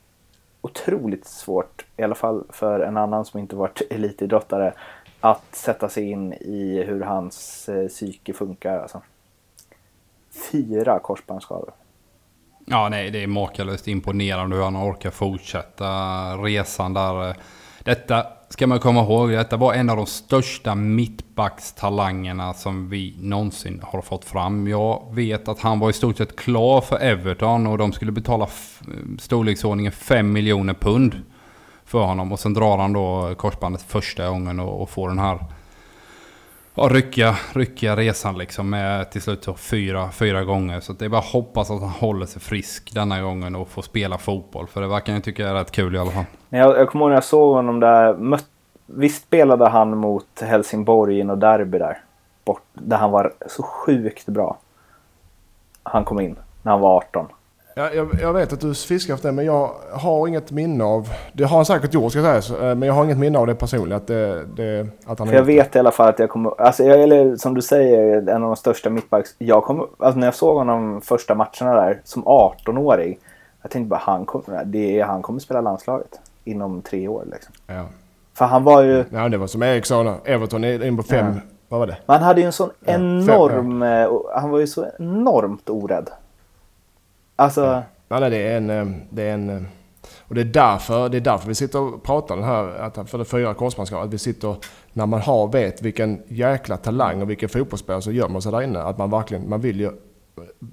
otroligt svårt, i alla fall för en annan som inte varit elitidrottare, att sätta sig in i hur hans eh, psyke funkar. Alltså. Fyra korsbandsskador. Ja, nej, det är makalöst imponerande hur han orkar fortsätta resan där. Eh, detta ska man komma ihåg, detta var en av de största mittbackstalangerna som vi någonsin har fått fram. Jag vet att han var i stort sett klar för Everton och de skulle betala storleksordningen 5 miljoner pund för honom. Och sen drar han då korsbandet första gången och, och får den här ja, ryckiga, ryckiga resan liksom med till slut så fyra, fyra gånger. Så det är bara att hoppas att han håller sig frisk denna gången och får spela fotboll. För det verkar jag tycka är rätt kul i alla fall. Jag, jag kommer ihåg när jag såg honom där. Möt, visst spelade han mot Helsingborg i något derby där. Bort, där han var så sjukt bra. Han kom in när han var 18. Ja, jag, jag vet att du fiskar efter det, men jag har inget minne av... Det har han säkert gjort, ska jag säga. eh, Men jag har inget minne av det personligen. Att, det, det, att han För jag vet i alla fall att jag kommer... Alltså jag, eller som du säger, en av de största mittbacks... Jag kommer, alltså när jag såg honom första matcherna där som 18-åring. Jag tänkte bara han kommer, det är, han kommer spela landslaget inom tre år liksom. det. Ja. För han var ju... ja, det var som Erik sa. Everton in på fem... Ja. Vad var det? Man hade ju en sån Ja, fem, enorm... eh, Han var ju så enormt orädd. Alltså... Ja, nej, det är en... eh, Det är en eh, och det är, därför, det är därför vi sitter och pratar den här, att för det fyra korsbandsskador, att vi sitter, när man har, vet vilken jäkla talang och vilken fotbollsspelare som gömmer sig där inne, att man verkligen, man vill ju,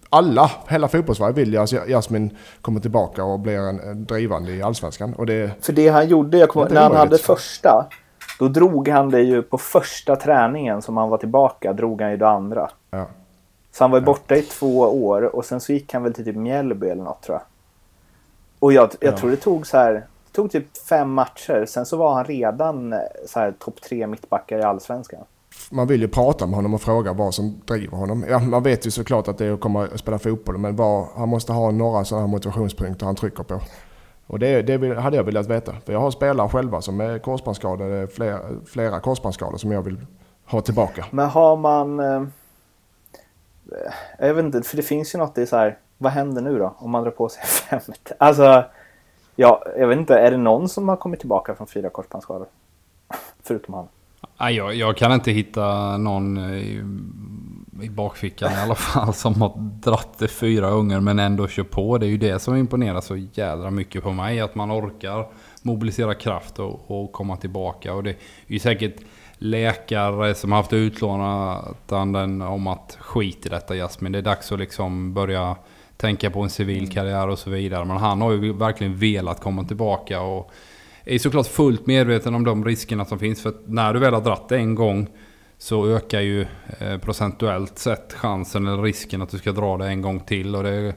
alla, hela fotbollssverige vill ju att Jasmin kommer tillbaka och blir en, drivande i Allsvenskan. Och det, För det han gjorde, jag kommer, är när han hade första. Då drog han det ju på första träningen som han var tillbaka. Drog han ju det andra. ja. Så han var ju borta i två år och sen så gick han väl till typ Mjällby eller något tror jag. Och jag, jag Ja. tror det tog så här. Det tog typ fem matcher. Sen så var han redan eh, så här topp tre mittbackar i allsvenskan. man vill ju prata med honom och fråga vad som driver honom. Ja, man vet ju såklart att det är att komma och spela fotboll, men vad, han måste ha några sådana här motivationspunkter han trycker på. Och det, det hade jag velat veta. För jag har spelare själva som är korsbandsskadade, flera, flera korsbandsskador som jag vill ha tillbaka. Men har man... Eh, jag vet inte, för det finns ju något i så här. Vad händer nu då om man drar på sig fem? Alltså, ja, jag vet inte. Är det någon som har kommit tillbaka från fyra korsbandsskador? Förutom han. Nej, jag, jag kan inte hitta någon i, i bakfickan i alla fall som har dratt det fyra gånger men ändå kör på. Det är ju det som imponerar så jädra mycket på mig. Att man orkar mobilisera kraft och, och komma tillbaka. Och det är ju säkert läkare som har haft utlåtanden om att skit i detta Jasmin. Det är dags att liksom börja tänka på en civil karriär och så vidare. Men han har ju verkligen velat komma tillbaka. och är såklart fullt medveten om de riskerna som finns. För när du väl har dratt det en gång så ökar ju eh, procentuellt sett chansen eller risken att du ska dra det en gång till. Och det,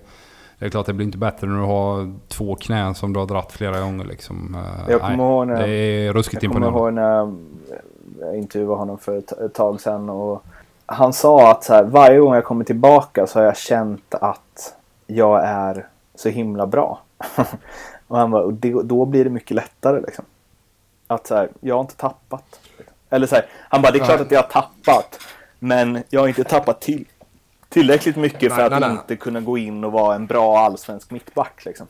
Det är klart det blir inte bättre när du har två knän som du har dratt flera gånger liksom. Eh, Jag kommer ihåg när- det är ruskigt Jag kommer imponerande. ihåg när jag intervjuade honom för ett, tag sedan. Och han sa att här, varje gång jag kommer tillbaka så har jag känt att jag är så himla bra. och han bara, och det, då blir det mycket lättare liksom. Att så här, jag har inte tappat. Eller så här, han bara, det är klart att jag har tappat. Men jag har inte tappat till, tillräckligt mycket för Nej, att nej, nej. inte kunna gå in och vara en bra allsvensk mittback. Liksom.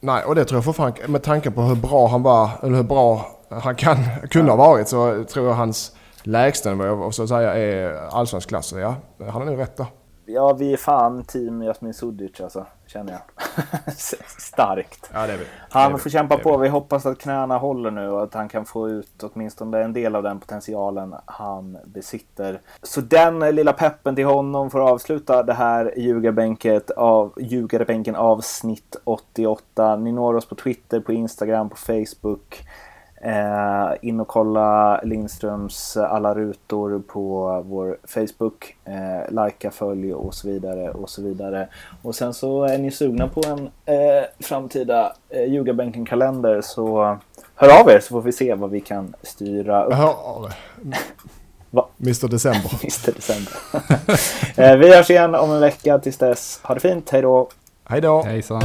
Nej, och det tror jag fortfarande, med tanke på hur bra han var, eller hur bra han kan, kunde ha varit, så tror jag hans lägstanivå så att säga är allsvensk klass. Så Ja, han är nog rätt där. Ja, vi är fan team Jasmin Sudic alltså, känner jag. Starkt. Ja, det är vi. Han får kämpa på. Vi hoppas att knäna håller nu och att han kan få ut åtminstone en del av den potentialen han besitter. Så den lilla peppen till honom får avsluta det här ljugarbänket av, ljugarbänken avsnitt 88. Ni når oss på Twitter, på Instagram, på Facebook. Eh, in och kolla Lindströms alla rutor på vår Facebook. Eh, likea, följ och så vidare och så vidare. Och sen så är ni sugna på en eh, framtida eh, Ljugarbänken-kalender så hör av er så får vi se vad vi kan styra upp. Hör, Va? Mr December. Mr December. eh, vi hörs igen om en vecka. Tills dess, ha det fint. Hej då! Hej då! Hejsan.